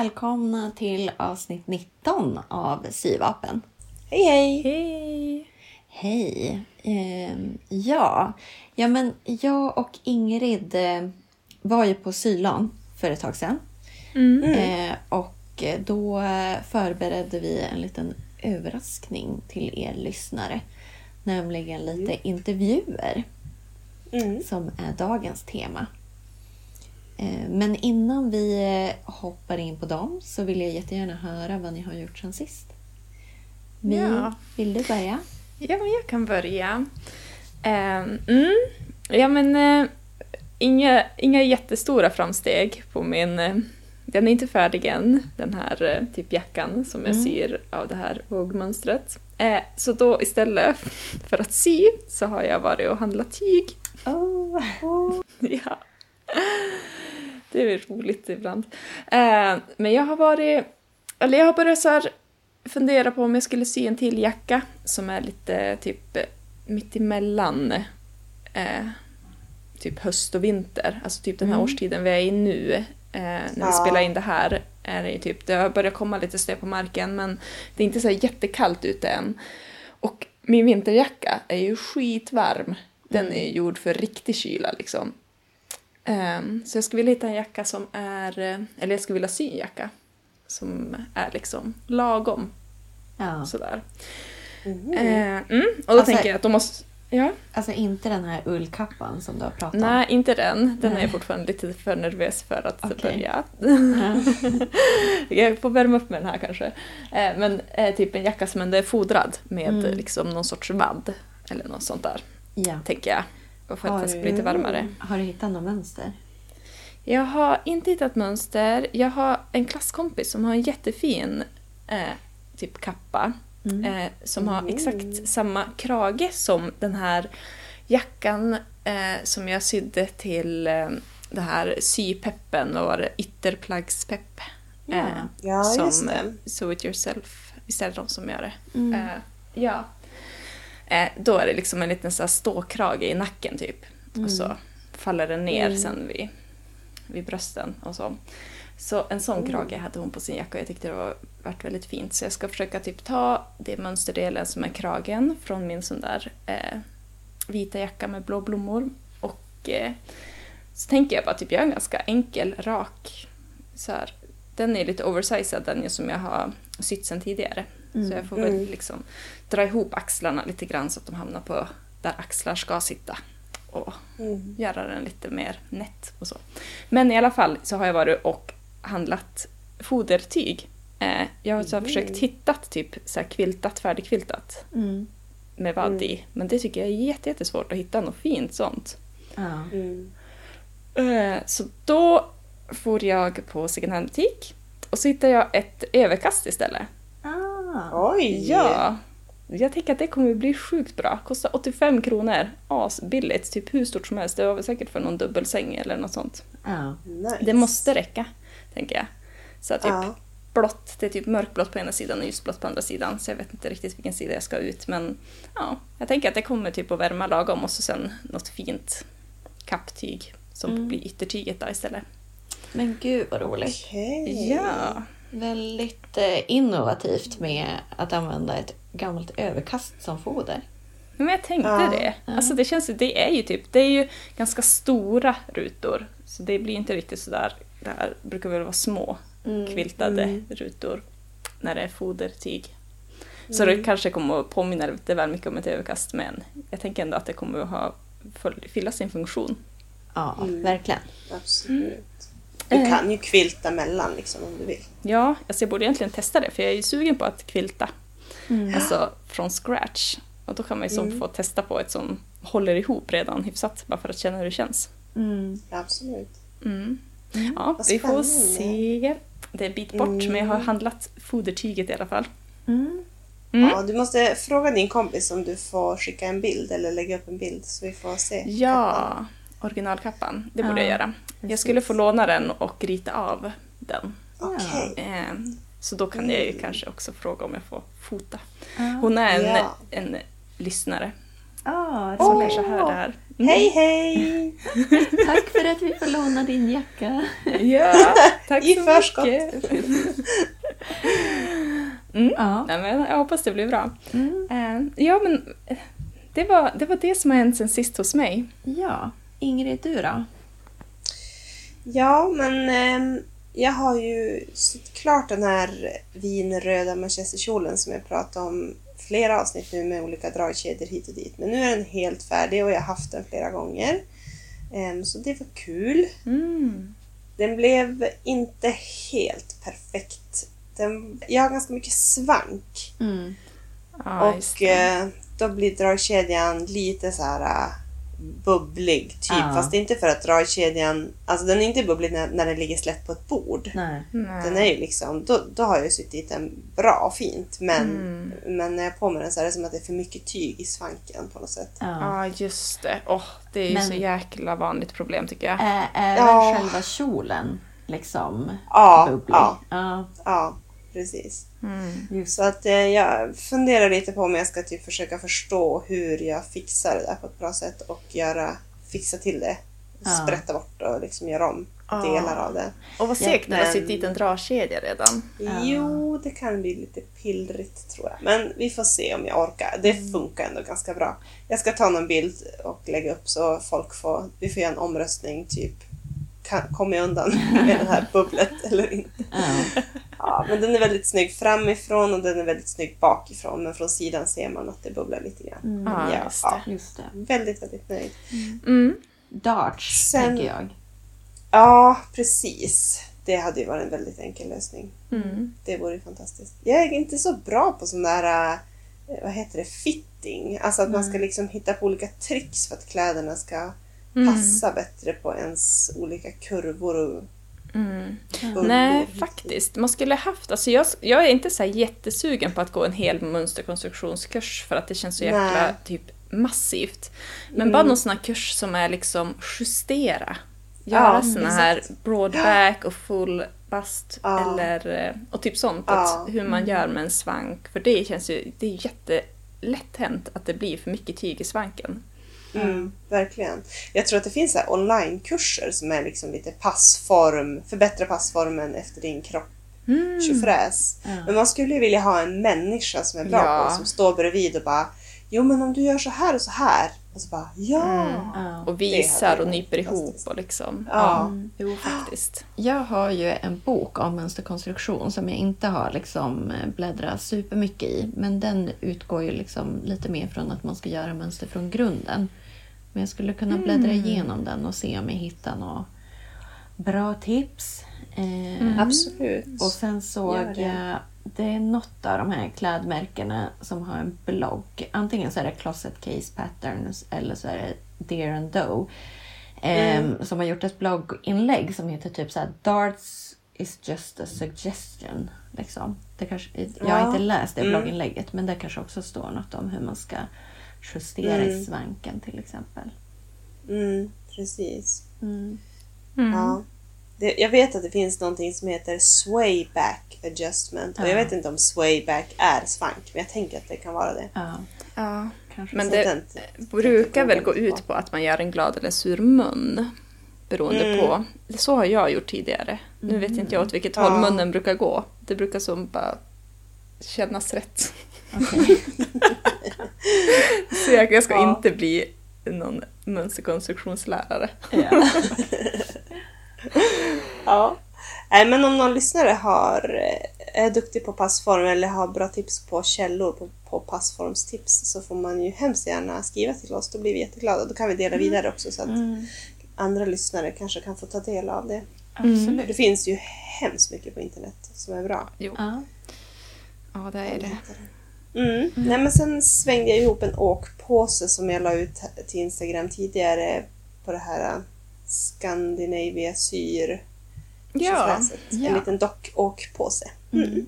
Välkomna till avsnitt 19 av Syvapen. Hej hej! Hej! Hej! Ehm, ja. ja, men jag och Ingrid eh, var ju på Sylan för ett tag sedan. Eh, och då förberedde vi en liten överraskning till er lyssnare. Nämligen lite intervjuer Mm. som är dagens tema. Eh, Men innan vi eh, hoppar in på dem så vill jag jättegärna höra vad ni har gjort sen sist. My, Ja. vill du börja? Ja, men jag kan börja. Ehm, mm. Ja, men eh, inga, inga jättestora framsteg på min... eh, den är inte färdig än, den här eh, typ jackan som jag Mm. syr av det här vågmönstret. Eh, så då istället för att sy så har jag varit och handlat tyg. Oh. Ja. Det är roligt ibland. Eh, men jag har varit... Eller jag har börjat så här fundera på om jag skulle sy en till jacka som är lite typ mittemellan eh, typ höst och vinter. Alltså typ den här Mm. årstiden vi är i nu. Eh, när vi Ja. spelar in det här är det ju typ, det har börjat komma lite snö på marken men det är inte så här jättekallt ute än. Och min vinterjacka är ju skitvarm. Den är ju gjord för riktig kyla liksom. Ehm, så jag skulle vilja hitta en jacka som är, eh, eller jag skulle vilja sy en jacka som är liksom lagom Ja. sådär. Eh, mm, och då Alltså- tänker jag att de måste, ja, Alltså inte den här ullkappan som du har pratat om. nej inte den, den är Nej. jag fortfarande lite för nervös för att Okej. börja. Ja. jag får värma upp med den här kanske. Eh, men eh, typ en jacka som ändå är fodrad med Mm. liksom någon sorts vadd eller något sånt där, ja. tänker jag. Och för att Har det ska bli lite du- varmare. Har du hittat något mönster? Jag har inte hittat mönster. Jag har en klasskompis som har en jättefin eh, typ kappa. Mm. Eh, som har Mm. exakt samma krage som den här jackan eh, som jag sydde till eh, det här sypeppen och var ytterplaggspepp. Ja. Eh, Ja, just som det. eh, Sew It Yourself. Visst är det de som gör det? Mm. Eh, ja. Eh, då är det liksom en liten så här ståkrage i nacken typ. Och så faller den ner Mm. sen vid, vid brösten och så. Så en sån krage hade hon på sin jacka och jag tyckte det var varit väldigt fint. Så jag ska försöka typ ta det mönsterdelen som är kragen från min sån där eh, vita jacka med blå blommor. Och eh, så tänker jag bara typ göra en ganska enkel, rak så här. Den är lite oversized den som jag har sytt sen tidigare. Så jag får väl Mm. liksom dra ihop axlarna lite grann så att de hamnar på där axlar ska sitta. Och Mm. göra den lite mer nätt och så. Men i alla fall så har jag varit och handlat fodertyg. Eh, jag har så här försökt hitta typ så här quiltat, färdigquiltat Mm. med vadd i. Men det tycker jag är jätte- jättesvårt att hitta något fint sånt. Ja. Mm. Eh, Så då får jag på second hand-butik och så hittade jag ett överkast istället. Oj! Ja! Jag tänker att det kommer bli sjukt bra. Kostar 85 kronor. Asbilligt. Typ hur stort som helst. Det var väl säkert för någon dubbelsäng eller något sånt. Ja. Nice. Det måste räcka, tänker jag. Så typ Ja. blått, det är typ mörkblått på ena sidan och ljusblått på andra sidan. Så jag vet inte riktigt vilken sida jag ska ut. Men ja, jag tänker att det kommer typ att värma lagom och så sen något fint kapptyg som Mm. blir yttertyget där istället. Men gud vad roligt. Okej. Ja! Väldigt eh, innovativt med att använda ett gammalt överkast som foder. Men jag tänkte Ja. det. Alltså det känns det är ju typ, det är ju ganska stora rutor. Så det blir inte riktigt sådär, det här brukar väl vara små kviltade Mm. rutor när det är fodertyg. Så det kanske kommer att påminna lite väl mycket om ett överkast men jag tänker ändå att det kommer att ha, fylla sin funktion. Ja, Mm. verkligen. Absolut. Du Eh. kan ju kvilta mellan liksom om du vill. Ja, alltså jag borde egentligen testa det för jag är ju sugen på att kvilta. Mm. Alltså från scratch. Och då kan man ju som Mm. få testa på ett som håller ihop redan hyfsat bara för att känna hur det känns. Mm. Absolut. Mm. Ja, Vad vi får se. Det är en bit bort, Mm. men jag har handlat fodertyget i alla fall. Mm. Mm. Ja, du måste fråga din kompis om du får skicka en bild eller lägga upp en bild så vi får se. Ja, originalkappan. Det borde Ja, jag göra. Jag precis. skulle få låna den och rita av den. Okej. Eh, Så då kan jag ju kanske också fråga om jag får fota. Ja. Hon är en, Ja. en lyssnare Ah, Som roligt. kanske hör det här. Mm. Hej hej! Tack för att vi får låna din jacka. Ja, tack I så förskott. mycket. Mm. Ja. Nej, men jag hoppas det blir bra. Mm. Eh, ja, men eh, det var, det var det som har hänt sen sist hos mig. ja. Ingrid, du då? Ja, men ehm, jag har ju sytt klart den här vinröda manchesterkjolen som jag pratade om flera avsnitt nu med olika dragkedjor hit och dit. Men nu är den helt färdig och jag har haft den flera gånger. Ehm, så det var kul. Mm. Den blev inte helt perfekt. Den, jag har ganska mycket svank. Mm. Just och eh, då blir dragkedjan lite så här äh, bubblig typ. Ja. Fast inte för att dragkedjan, alltså den är inte bubblig när, när den ligger slätt på ett bord. Nej. Nej. Den är ju liksom, då, då har jag ju sytt dit den bra och fint. Men, Mm. men när jag på mig den så är det som att det är för mycket tyg i svanken på något sätt. Ja. Ja, just det. Åh, det är ju Men- så jäkla vanligt problem tycker jag. Är, är Ja. själva kjolen liksom Ja, bubblig? ja, ja. ja, precis. Mm. Just Så att eh, jag funderar lite på om jag ska typ försöka förstå hur jag fixar det där på ett bra sätt och göra, fixa till det. Ja. Sprätta bort och liksom göra om Ja. delar av det. Och vad segt när du har sytt dit en dragkedja redan. Jo, det kan bli lite pillrigt tror jag. Men vi får se om jag orkar. Det Mm. funkar ändå ganska bra. Jag ska ta någon bild och lägga upp så folk får, vi får göra en omröstning typ. Kan, kommer jag undan med det här bubblet eller inte? Ja, men den är väldigt snygg framifrån och den är väldigt snygg bakifrån. Men från sidan ser man att det bubblar lite grann. Mm. Ja, Ja, just ja. det. Just det. Väldigt, väldigt nöjd. Mm. Darts, Sen- tänker jag. Ja, precis. Det hade ju varit en väldigt enkel lösning. Mm. Det vore ju fantastiskt. Jag är inte så bra på sån där, eh, vad heter det, fitting. Alltså att man ska liksom hitta på olika tricks för att kläderna ska Mm. passa bättre på ens olika kurvor och Mm. Nej, faktiskt. Man skulle haft... Alltså jag, jag är inte så jättesugen på att gå en hel mönsterkonstruktionskurs för att det känns så jäkla Nej. typ massivt. Men Mm. bara någon sån här kurs som är liksom justera. Göra Ja, såna här broadback och full bust Ja. eller... eh, Och typ sånt. Ja. Att hur man gör med en svank. För det känns ju... Det är jättelätt hänt att det blir för mycket tyg i svanken. Mm, verkligen. Jag tror att det finns onlinekurser som är liksom lite passform, förbättra passformen efter din kropp. Mm. Tjofräs. Ja. Men man skulle ju vilja ha en människa som är bra Ja. på som står bredvid och bara Jo men om du gör så här och så här. Och så bara ja. Mm. Ja. Och Det visar och nyper ihop och liksom... Ja. Jo, faktiskt. Jag har ju en bok om mönsterkonstruktion som jag inte har liksom eh, bläddrat supermycket i. Men den utgår ju liksom lite mer från att man ska göra mönster från grunden. Men jag skulle kunna bläddra igenom den och se om jag hittar några bra tips. Eh, Absolut. Och sen såg jag, det är något av de här klädmärkena som har en blogg. Antingen så är det Closet Case Patterns eller så är det Deer and Doe. ehm, Som har gjort ett blogginlägg som heter typ så här Darts is just a suggestion. Liksom. Det kanske, jag har inte läst det Mm. blogginlägget men det kanske också står något om hur man ska justera i Mm. svanken till exempel. Mm, precis. Mm. Mm. Ja. Det, jag vet att det finns någonting som heter sway back adjustment. Och jag Ja. vet inte om sway back är svank, men jag tänker att det kan vara det. Ja, Ja. kanske. Men det den- brukar väl gå ut på att man gör en glad eller sur mun. Beroende Mm. på. Så har jag gjort tidigare. Nu vet inte jag åt vilket Ja. håll munnen brukar gå. Det brukar som bara kännas rätt. Okej. Så jag, jag ska Ja. inte bli någon mönsterkonstruktionslärare. Ja. Ja. Nej, men om någon lyssnare har, eh, är duktig på passform eller har bra tips på källor på, på passformstips så får man ju hemskt gärna skriva till oss. Då blir vi jätteglada. Då kan vi dela vidare också så att Mm. andra lyssnare kanske kan få ta del av det. Absolut. Det finns ju hemskt mycket på internet som är bra. Jo, Ja. ja det är det. Mm. Nej, men sen svängde jag ihop en åkpåse som jag la ut till Instagram tidigare på det här äh, Scandinavia syr Ja. ja. En liten dockåkpåse. Mm.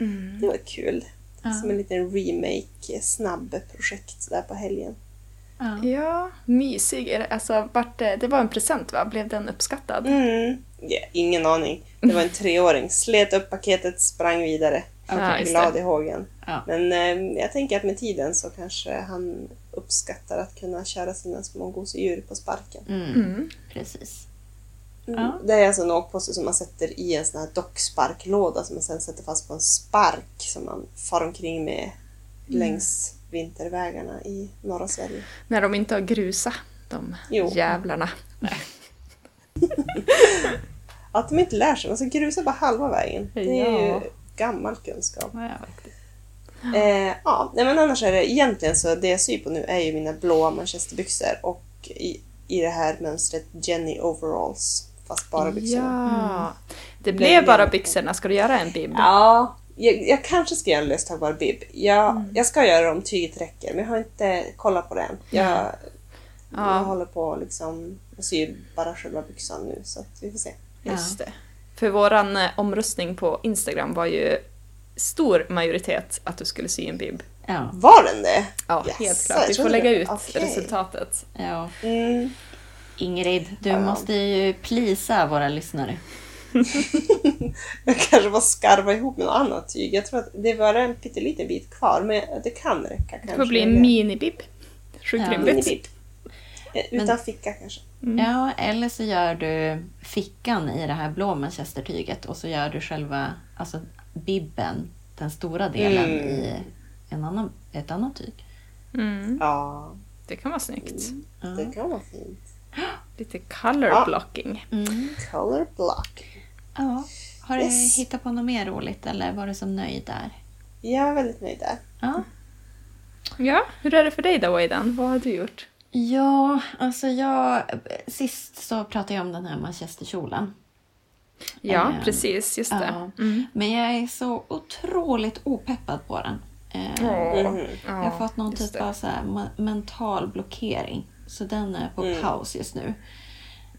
Mm. Det var kul. Ja. Som en liten remake, snabb projekt där på helgen. Ja. Ja, mysig. Alltså, det, det var en present va? Blev den uppskattad? Mm. Ja, ingen aning. Det var en treåring. Slet upp paketet, sprang vidare. Just Glad i hågen. Ja. Men eh, jag tänker att med tiden så kanske han uppskattar att kunna köra sina små gosedjur på sparken. Mm. Precis. Mm. Ja. Det är alltså en åkpåse som man sätter i en sån här docksparklåda som man sen sätter fast på en spark som man far omkring med längs vintervägarna i norra Sverige. När de inte har grusat, de Jo. jävlarna. Att de inte lär sig, man ska grusa bara halva vägen. Det är Ja. ju gammal kunskap. Ja. Eh, ja, nej, men annars är det egentligen så det jag syr på nu är ju mina blåa manchesterbyxor och i, i det här mönstret Jenny overalls. Fast bara byxorna. Ja. Det Det blev bara byxorna. Ska du göra en bib? Ja, jag, jag kanske ska göra en löstagbar bib. Jag, jag ska göra det om tyget räcker men jag har inte kollat på det än. Jag, jag håller på liksom, jag syr bara själva byxan nu så att vi får se. Just det. För våran eh, omröstning på Instagram var ju stor majoritet att du skulle sy en bib. Ja. Var den det? Ja, Yes, helt klart. Vi får lägga det. ut Okej. resultatet. ja. Mm. Ingrid, du Ja. måste ju plisa våra lyssnare. Jag kanske var skarva ihop med något annat tyg. Jag tror att det var en pytteliten bit kvar men det kan räcka Det kanske. får bli en minibib. Sjukt Ja. rimligt. minibib. Eh, Utan ficka kanske. Ja, eller så gör du fickan i det här blå manchestertyget och så gör du själva alltså bibben, den stora delen, Mm. i en annan, ett annat tyg. Mm, Ja, det kan vara snyggt. Ja. det kan vara fint. Lite color Ja. blocking. Mm. Color block. ja. Har du Yes. hittat på något mer roligt eller var du så nöjd där? Jag är väldigt nöjd där. Ja. Ja, hur är det för dig då, Waidan? Vad har du gjort? Ja, alltså jag... Sist så pratade jag om den här manchesterkjolen. Ja, Eh, precis. Just det. Ja. Mm. Men jag är så otroligt opeppad på den. Eh, Åh. Mhm. Jag har fått någon just typ det. av så här mental blockering. Så den är på Mm. paus just nu.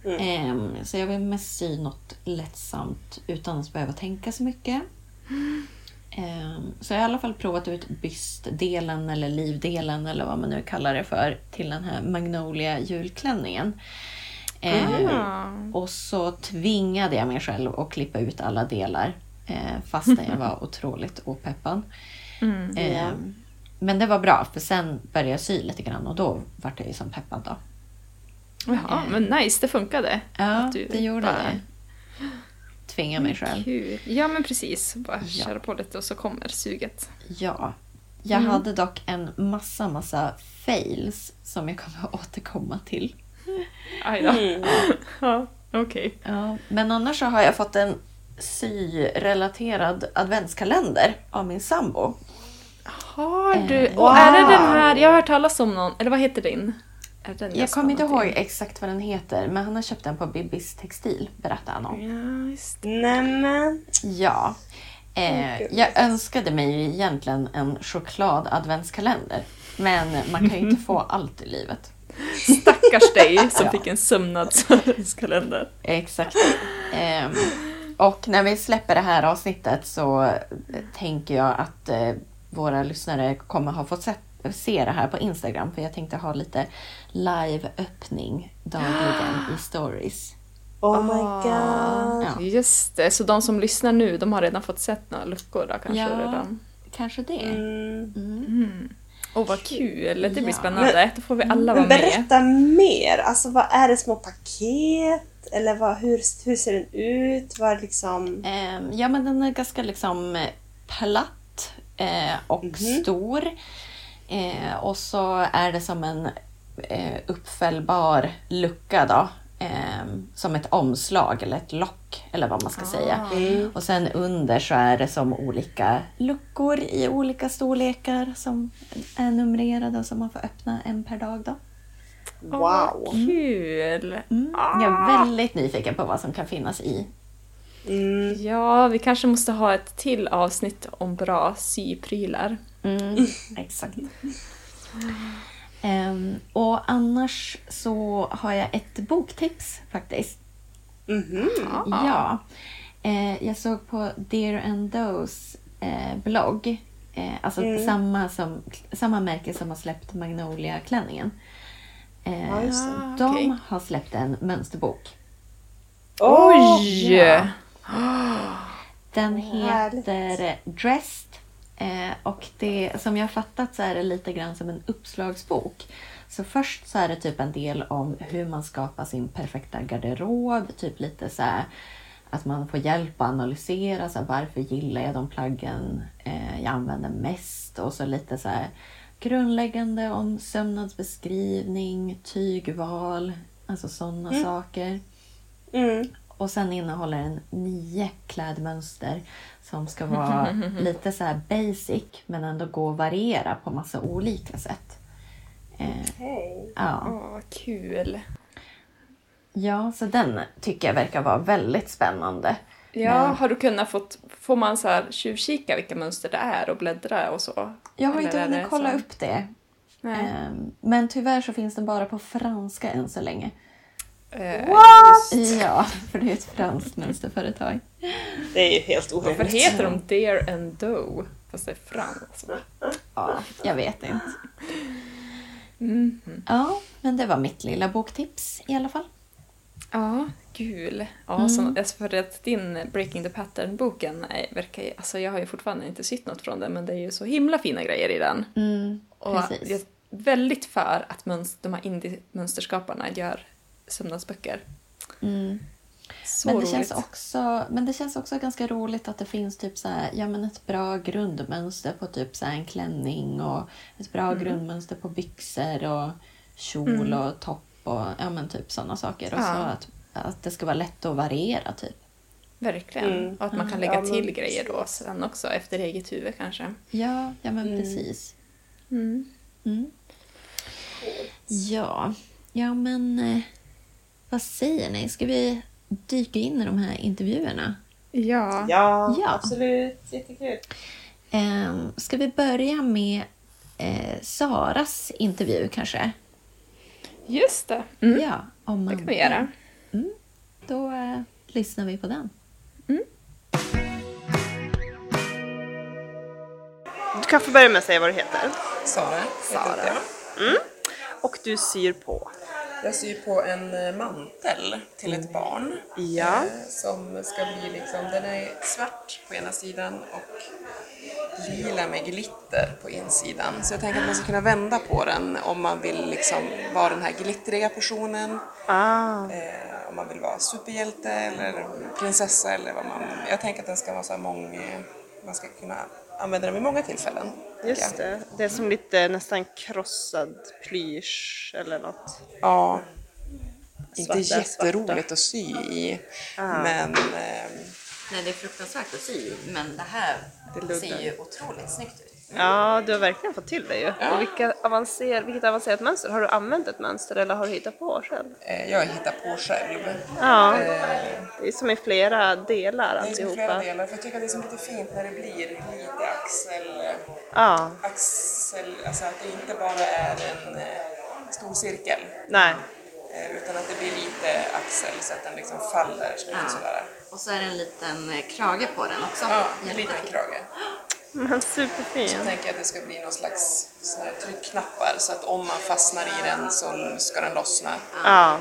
Mm. Ehm, så jag vill mest sy något lättsamt utan att behöva tänka så mycket. Ehm, så jag har i alla fall provat ut bystdelen eller livdelen eller vad man nu kallar det för till den här Magnolia julklänningen. Ah. och så tvingade jag mig själv att klippa ut alla delar eh, fastän jag var otroligt opeppad. Mm. Eh, Men det var bra för sen började jag sy lite grann och då vart jag ju som peppad då. Jaha, men nice, det funkade. Ja, det gjorde bara- det. Tvinga mig själv. Kul. Ja, men precis. Bara Ja. köra på lite och så kommer suget. Ja. Jag Mm. hade dock en massa, massa fails som jag kommer att återkomma till. Aj då. Mm. Ja, okej. Ja, men annars så har jag fått en syrelaterad adventskalender av min sambo. Har du? Eh, Och är det wow. den här, jag har hört talas om någon, eller vad heter din? Är det den Jag ska kommer inte ihåg exakt vad den heter, men han har köpt den på Bibis textil, berättade han om. Just. Nämen. Ja. Eh, jag önskade mig ju egentligen en choklad adventskalender. Men man kan ju inte få allt i livet. Stackars dig som Ja. fick en sömnadskalender. Exakt. Ehm, och när vi släpper det här avsnittet så eh, tänker jag att eh, våra lyssnare kommer ha fått se, se det här på Instagram. För jag tänkte ha lite live-öppning dagligen i stories. Oh my god. Ja. Just det, så de som lyssnar nu, de har redan fått sett några luckor då kanske Ja. redan. Kanske det. Mm. Mm. Mm. Åh vad kul, det blir Ja. spännande. Då får vi alla vara Men med. berätta mer. Alltså vad är det små paket? Eller vad, hur, hur ser den ut? Vad liksom... Ehm, ja, men den är ganska liksom eh, platt eh, och Mhm. stor. Eh, och så är det som en eh, uppfällbar lucka då. Ehm, som ett omslag eller ett lock eller vad man ska säga. Mm. Och sen under så är det som olika luckor i olika storlekar som är numrerade och som man får öppna en per dag. Då. Wow. vad kul! Mm. Jag är väldigt nyfiken på vad som kan finnas i. Mm. Ja, vi kanske måste ha ett till avsnitt om bra syprylar. Mm, exakt. Ehm, och annars så har jag ett boktips faktiskt. Mhm. Ja. Eh, jag såg på Dear and Does eh, blogg. Eh, alltså Mm. samma, som, samma märke som har släppt Magnolia-klänningen. Ah, de okej. har släppt en mönsterbok. Oj! ja. Den heter Dressed Eh, och det, som jag har fattat så är det lite grann som en uppslagsbok. Så först så är det typ en del om hur man skapar sin perfekta garderob. Typ lite så här att man får hjälp att analysera så här, varför gillar jag de plaggen eh, jag använder mest. Och så lite så här grundläggande om sömnadsbeskrivning, tygval, alltså sådana Mm. saker. Mm. Och sen innehåller den nio klädmönster som ska vara lite så här basic men ändå gå att variera på massa olika sätt. Eh, Hej. ja. Åh, vad kul. ja, så den tycker jag verkar vara väldigt spännande. Ja, Men- har du kunnat fått, får man så här tjuvkika vilka mönster det är och bläddra och så? Jag har inte hunnit kolla så? upp det. Nej. Eh, men tyvärr så finns den bara på franska än så länge. Eh, What? just- Ja, för det är ett franskt mönsterföretag. Det är ju helt Varför orimligt. heter de Dare and Doe? Fast det är franskt. Ja, jag vet inte. Mm. Ja, men det var mitt lilla boktips i alla fall. Ja, kul. Ja, Mm. så, alltså för att din Breaking the Pattern-boken verkar ju, alltså jag har ju fortfarande inte sett något från den men det är ju så himla fina grejer i den. Mm, Och precis. jag är väldigt för att de här indie-mönsterskaparna gör sömnadsböcker. Mm. Så Men det, roligt. känns också, men det känns också ganska roligt att det finns typ så här, ja, men ett bra grundmönster på typ så här en klänning och ett bra Mm. grundmönster på byxor och kjol och topp och ja, men typ sådana saker. Och Ja. så att, att det ska vara lätt att variera typ. Verkligen. Mm. Och att man kan lägga Ja, men till grejer då sen också efter eget huvud kanske. Ja, ja men Mm. precis. Mm. Mm. Ja, ja men eh, vad säger ni? Ska vi dyka in i de här intervjuerna? Ja. Ja, Ja. absolut. Jättekul. Eh, ska vi börja med eh, Saras intervju kanske? just det. Mm. Ja, om Det man kan vi göra. Då eh, lyssnar vi på den. Du kan få börja med att säga vad du heter. Sara, Sara. jag. Och du syr på. Jag syr på en eh, mantel till ett barn. Ja. eh, Som ska bli liksom, den är svart på ena sidan och lila med glitter på insidan. Så jag tänker att man ska kunna vända på den om man vill liksom vara den här glittriga personen. Ah. Eh, om man vill vara superhjälte eller prinsessa eller vad man... Jag tänker att den ska vara så mång... Man ska kunna använda den vid många tillfällen. Just det. Det är som lite nästan krossad plysch eller något. Ja. Inte Svarta, jätteroligt att sy i. Ah. Men ehm, Nej, det är fruktansvärt att sy, men det här Det ser ju otroligt snyggt ut. Ja, du har verkligen fått till det ju. Och vilka avancer, vilket avancerat mönster. Har du använt ett mönster eller har du hittat på själv? eh, jag hittar på själv. Ja, Eh, det är som i flera delar det är flera delar, för jag tycker att det är som lite fint när det blir lite axel, Ja, axel alltså att det inte bara är en eh, stor cirkel. nej. eh, Utan att det blir lite axel så att den liksom faller Ja. sådär. Och så är det en liten eh, krage på den också. Ja, en liten krage. Men Så superfin. tänker jag att det ska bli någon slags tryckknappar så att om man fastnar i den så ska den lossna. Ja,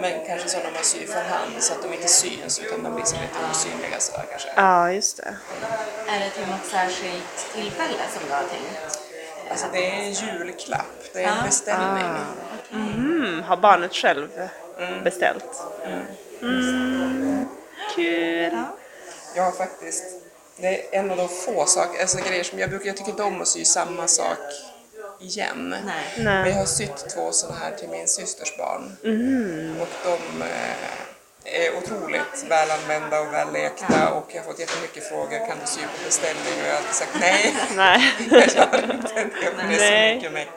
Men kanske sådana man syr för hand så att de inte syns utan de blir så lite osynliga sådär kanske. ja just det. Är det till något särskilt tillfälle som du har tänkt? Alltså det är en julklapp, det är en beställning. Mm, har barnet själv beställt? Mm. Kul. Jag har faktiskt, det är en av de få saker, alltså grejer som jag brukar, jag tycker inte om att sy samma sak igen. Nej. Nej. har sytt två sådana här till min systers barn. Mm. Och de eh, är otroligt välanvända och vällekta och jag har fått jättemycket frågor, kan du sy på beställning? Och jag har alltid sagt nej. Nej. Jag gör inte det, för det är så mycket meck.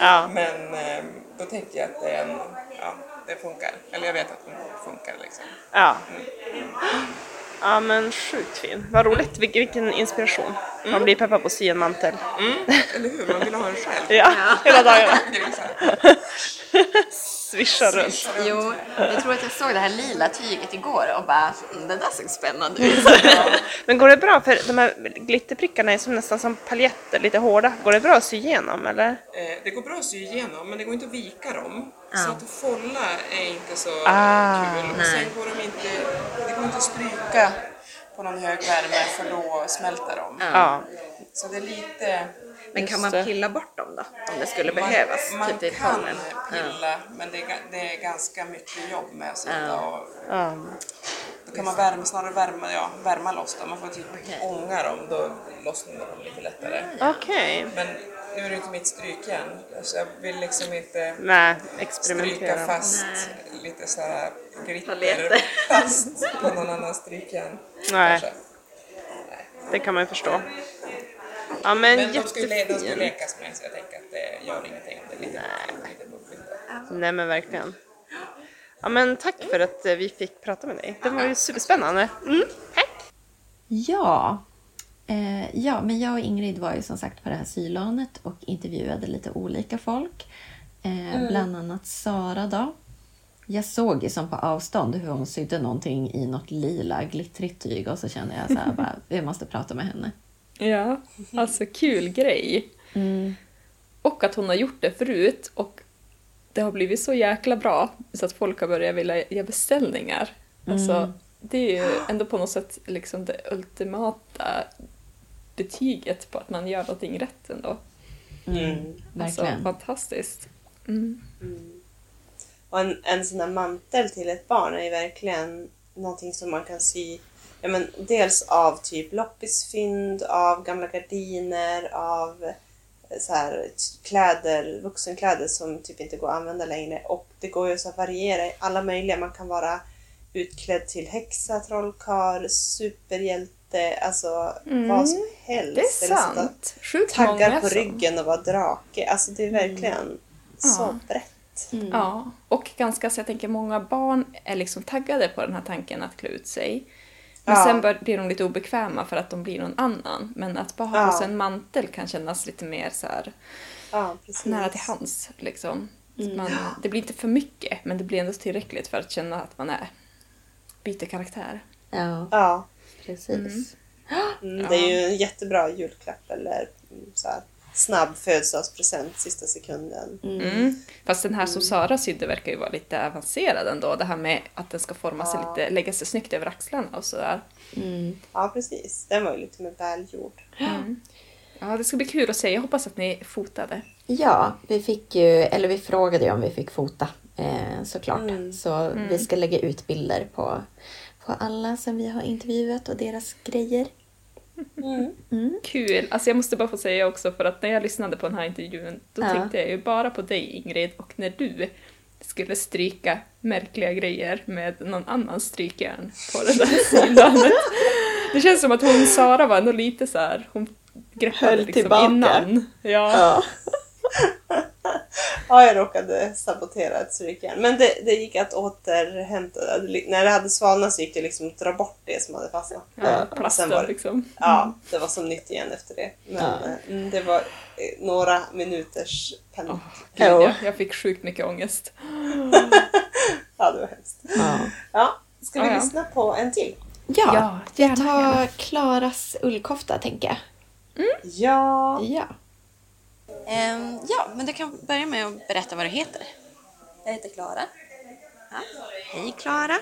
Ja. Men eh, då tänker jag att det är en, ja, det funkar. Eller jag vet att det funkar liksom. Ja. Ja men sjukt fin. Vad roligt. Vilken, vilken inspiration. Man blir peppad på att sy en mantel. Eller hur? Man vill ha den själv. Ja, hela dagarna. Swisha runt. Jo, jag tror att jag såg det här lila tyget igår och bara, "Mm, det där såg spännande ut. Men går det bra? För de här glitterprickarna är som nästan som paljetter, lite hårda. Går det bra att sy igenom eller? eh, det går bra att sy igenom men det går inte att vika dem. Så att folla är inte så Ah, kul. Och nej. sen går de inte, det går inte att stryka på någon hög värme för då smälter de. Ja. Så det är lite... Men kan man pilla bort dem då? Om det skulle behövas? Man, man typ kan pilla, men det är, det är ganska mycket jobb med att sitta Ja. och Ja. Då kan man värma, snarare värma, ja, värma loss dem. Man får typ ånga dem, då lossnar de lite lättare. Okej. Men nu är det inte mitt strykjärn, så jag vill liksom inte Nej, stryka fast lite så här glitter fast på någon annan strykjärn. Nej. kanske. Det kan man ju förstå. Ja men, Men de skulle, de skulle lekas med så jag tänker att det gör ingenting om det är lite, lite bubbligt. då. Nej men verkligen. Ja men tack för att eh, vi fick prata med dig. Det var ju superspännande. Mm. Tack! Ja. Eh, ja, men jag och Ingrid var ju som sagt på det här sylanet och intervjuade lite olika folk. Eh, Bland annat Sara då. Jag såg ju som på avstånd hur hon sydde någonting i något lila glittrigt tyg och så kände jag så här bara, vi måste prata med henne. Ja, alltså kul grej. Och att hon har gjort det förut och det har blivit så jäkla bra så att folk har börjat vilja ge beställningar. Alltså, det är ju ändå på något sätt liksom det ultimata betyget på att man gör någonting rätt ändå. Mm. Alltså, Verkligen. fantastiskt. Mm. Och en, en sån där mantel till ett barn är ju verkligen någonting som man kan sy ja, men dels av typ loppisfynd, av gamla gardiner, av eh, så här, kläder, vuxenkläder som typ inte går att använda längre. Och det går ju så att variera i alla möjliga. Man kan vara utklädd till häxa, trollkarl, superhjälte, alltså vad som helst. Det är sant. Sjukt Taggar på som- ryggen och vara drake. Alltså det är verkligen så Ja. brett. Ja, och ganska så jag tänker många barn är liksom taggade på den här tanken att klä ut sig. Men Ja. sen bör- blir de lite obekväma för att de blir någon annan. Men att bara ha Ja. på sig en mantel kan kännas lite mer så här Ja, nära till hands. Liksom. Så Man, det blir inte för mycket, men det blir ändå tillräckligt för att känna att man är byter karaktär. Ja, Ja, precis. mm, det är ju en jättebra julklapp eller mm, så här, snabb födelsedagspresent sista sekunden. Mm. Fast den här som Sara sydde verkar ju vara lite avancerad ändå. Det här med att den ska forma sig Ja. lite, lägga sig snyggt över axlarna och sådär. Mm. Ja, precis. Den var ju lite mer välgjord. Ja, det ska bli kul att se. Jag hoppas att ni fotade. Ja, vi fick ju, eller vi frågade ju om vi fick fota eh, såklart. Mm. Så vi ska lägga ut bilder på, på alla som vi har intervjuat och deras grejer. Kul! Alltså jag måste bara få säga också för att när jag lyssnade på den här intervjun då Ja. tänkte jag ju bara på dig Ingrid och när du skulle stryka märkliga grejer med någon annan strykjärn på det där sidan. Det känns som att hon, Sara var ändå lite så här, hon greppade Höll liksom tillbaka. innan. Ja. Ja. Ja, jag råkade sabotera ett strykjärn. Men det, det gick att återhämta. Det- När det hade svalnat så gick det liksom att dra bort det som hade fastnat. Ja, plasten var det, liksom. Ja, det var som nytt igen efter det. Men Ja. eh, mm, det var eh, några minuters panik. Gud, Ja. jag, jag fick sjukt mycket ångest. Ja, det var hemskt. Ja. Ja, ska vi Ja, ja. lyssna på en till? Ja, Ja, jag gärna, tar gärna. Klaras ullkofta tänker jag. Ja. Ja. Ehm, ja, men du kan börja med att berätta vad du heter. Jag heter Klara. Ja. Hej Klara.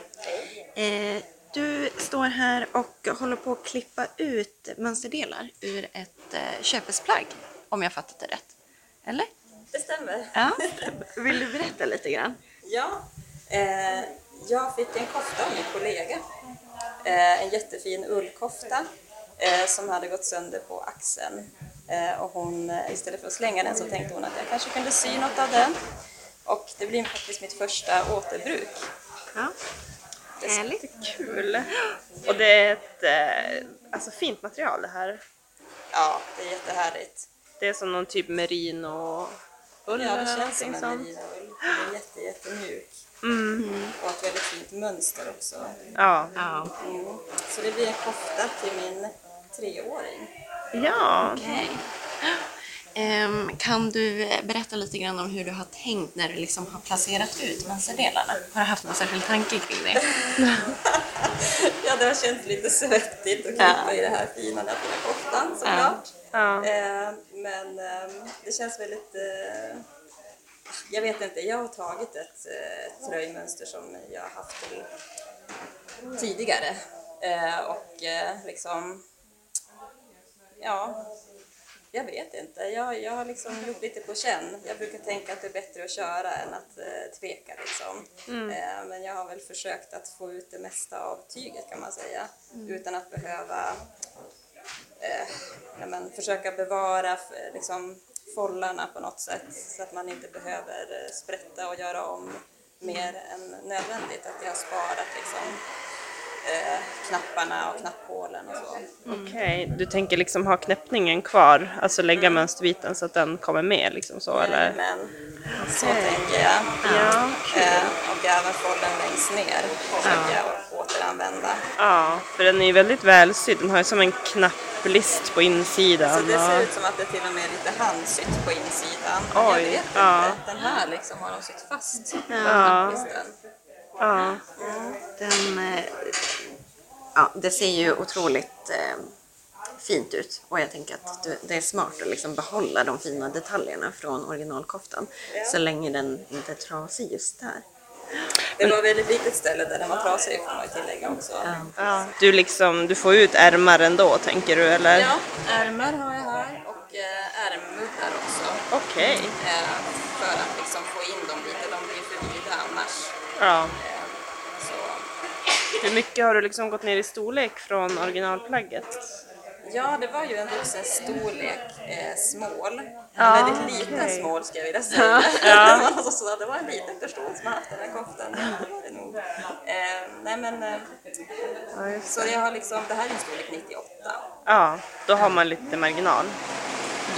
Eh, du står här och håller på att klippa ut mönsterdelar ur ett eh, köpesplagg, om jag fattat det rätt. Eller? Det stämmer. Ja. Vill du berätta lite grann? Ja, eh, jag fick en kofta av min kollega. Eh, en jättefin ullkofta eh, som hade gått sönder på axeln. Eh, och hon, eh, istället för att slänga den så tänkte hon att jag kanske kunde sy något av den. Och det blir faktiskt mitt första återbruk. Ja. Härligt. Kul! Och det är ett eh, alltså fint material det här. Ja, det är jättehärligt. Det är som någon typ merino ull Ja, det känns som en sånt. merinoull. Den är jätte, jättemjuk. Mm. Och ett väldigt fint mönster också. Ja. Ja. Mm. Så det blir en kofta till min treåring. Ja. Okej. Ehm, kan du eh, berätta lite grann om hur du har tänkt när du liksom har placerat ut mönsterdelarna? Har du haft någon särskild tanke kring det? Ja, det har känts lite svettigt att klippa i det här fina fina koftan såklart. Ja. Eh, men eh, det känns väldigt... Eh, jag vet inte, jag har tagit ett eh, tröjmönster som jag har haft till tidigare. Eh, och eh, liksom, ja, jag vet inte. Jag, jag har liksom gjort lite på känn. Jag brukar tänka att det är bättre att köra än att eh, tveka liksom. Eh, men jag har väl försökt att få ut det mesta av tyget kan man säga. Utan att behöva eh, ja, men, försöka bevara liksom, follarna på något sätt så att man inte behöver eh, sprätta och göra om mer än nödvändigt. Att jag har sparat liksom, eh, knapparna och knapphålen och så. Okej, du tänker liksom ha knäppningen kvar, alltså lägga mönsterbiten så att den kommer med liksom så eller? Men så tänker jag. Ja, Eh, och även follen längst ner försöker jag återanvända. Ja, för den är ju väldigt välsydd, den har ju som en knapplist på insidan. Så det ser ut som att det till och med är lite handsytt på insidan. Oj, jag vet ja. inte. Den här liksom har de sytt fast. Ja, Knapplisten. Ja. Den, eh, ja, det ser ju otroligt eh, fint ut och jag tänker att du, det är smart att liksom behålla de fina detaljerna från originalkoftan så länge den inte är trasig just där. Det var ett väldigt litet ställe där den var trasig får man tillägga också. ja. Du liksom, du får ut ärmar ändå tänker du eller? Ja, ärmar har jag här och eh, ärmmuddar också. Okej. Eh, för att liksom få in dem lite, de blir för vida annars. Ja. Hur mycket har du liksom gått ner i storlek från originalplagget? Ja, det var ju en vuxen storlek eh, smål. En Ja, väldigt liten okej. smål ska jag vilja säga. alltså, så det var en liten person som haft den här koftan. Ja, det var det nog. Eh, nej men, eh, så jag har liksom, det här är en storlek 98. Ja, då har man lite marginal.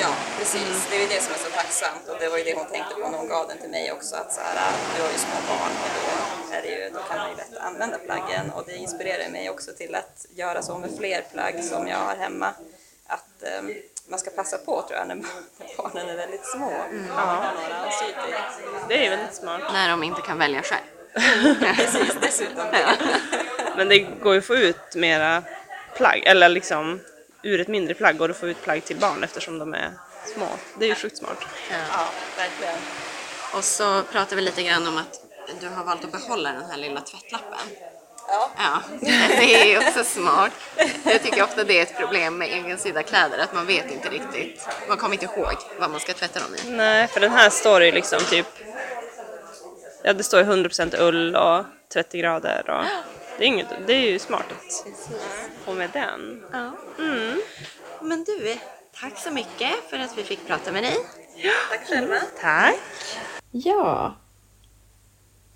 Ja, precis. Det är ju det som är så tacksamt och det var ju det hon tänkte på när hon gav den till mig också. Att så här, du har ju små barn och då, är det ju, då kan man ju lätt använda plaggen och det inspirerar mig också till att göra så med fler plagg som jag har hemma. Att eh, man ska passa på tror jag när barnen är väldigt små. Mm. Ja. Det är ju väldigt smart. När de inte kan välja själv. Precis, dessutom det. Men det går ju att få ut mera plagg, eller liksom ur ett mindre plagg går det att få ut plagg till barn eftersom de är små. Det är ju sjukt smart. Ja, verkligen. Och så pratar vi lite grann om att du har valt att behålla den här lilla tvättlappen. Ja. Ja, det är ju också smart. Jag tycker ofta det är ett problem med egensydda kläder, att man vet inte riktigt, man kommer inte ihåg vad man ska tvätta dem i. Nej, för den här står ju liksom typ, ja det står ju 100% ull och 30 grader och det är, inget, det är ju smart att få med den. Ja. Men du, tack så mycket för att vi fick prata med dig. Tack själva. Tack! Ja.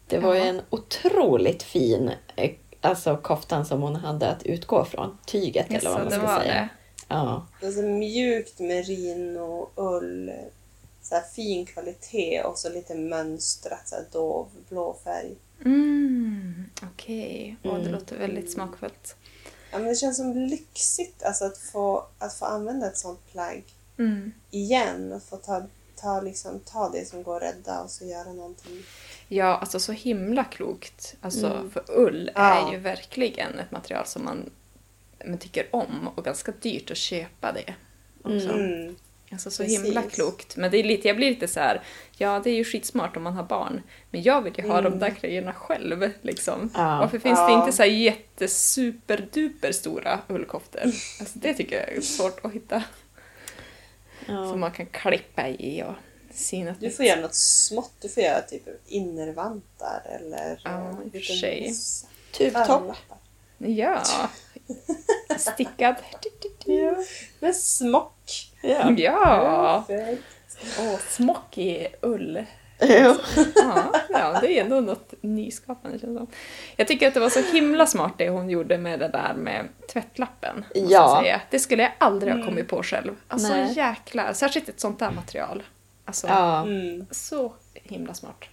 Det var ju en otroligt fin eh, alltså, koftan som hon hade att utgå från. Tyget eller vad man det ska var säga. det. Ja. Det är så mjukt merino, ull, så här fin kvalitet och så lite mönstrat, så här dov, blå färg. Mm, Okej, Åh, det låter väldigt smakfullt. Ja, men det känns som lyxigt alltså, att, få, att få använda ett sånt plagg Mm. igen och få ta, ta, liksom, ta det som går att rädda och så göra någonting. Ja, alltså så himla klokt. Alltså, för ull Ja. är ju verkligen ett material som man, man tycker om och ganska dyrt att köpa det. Också. Mm. Alltså så Precis. himla klokt. Men det är lite, jag blir lite så här, ja det är ju skitsmart om man har barn, men jag vill ju ha de där grejerna själv. Liksom. Ja. Varför finns det Ja. inte så här jättesuperduper stora ullkoftor? Alltså, det tycker jag är svårt att hitta. Ja. Som man kan klippa i och syna Du får göra något smått. Du får göra typ innervantar eller Ja, eh, i och för sig. Tubtopp. Ja. Stickad. Ja, med smock. Ja. Ja! Åh, smock i ull. Ja. Ja, ja, det är ändå något nyskapande känns det som. Jag tycker att det var så himla smart det hon gjorde med det där med tvättlappen. Ja. säga. Det skulle jag aldrig ha kommit på själv. Alltså Nej. jäklar, särskilt ett sånt där material. Alltså, Ja. Mm. så himla smart.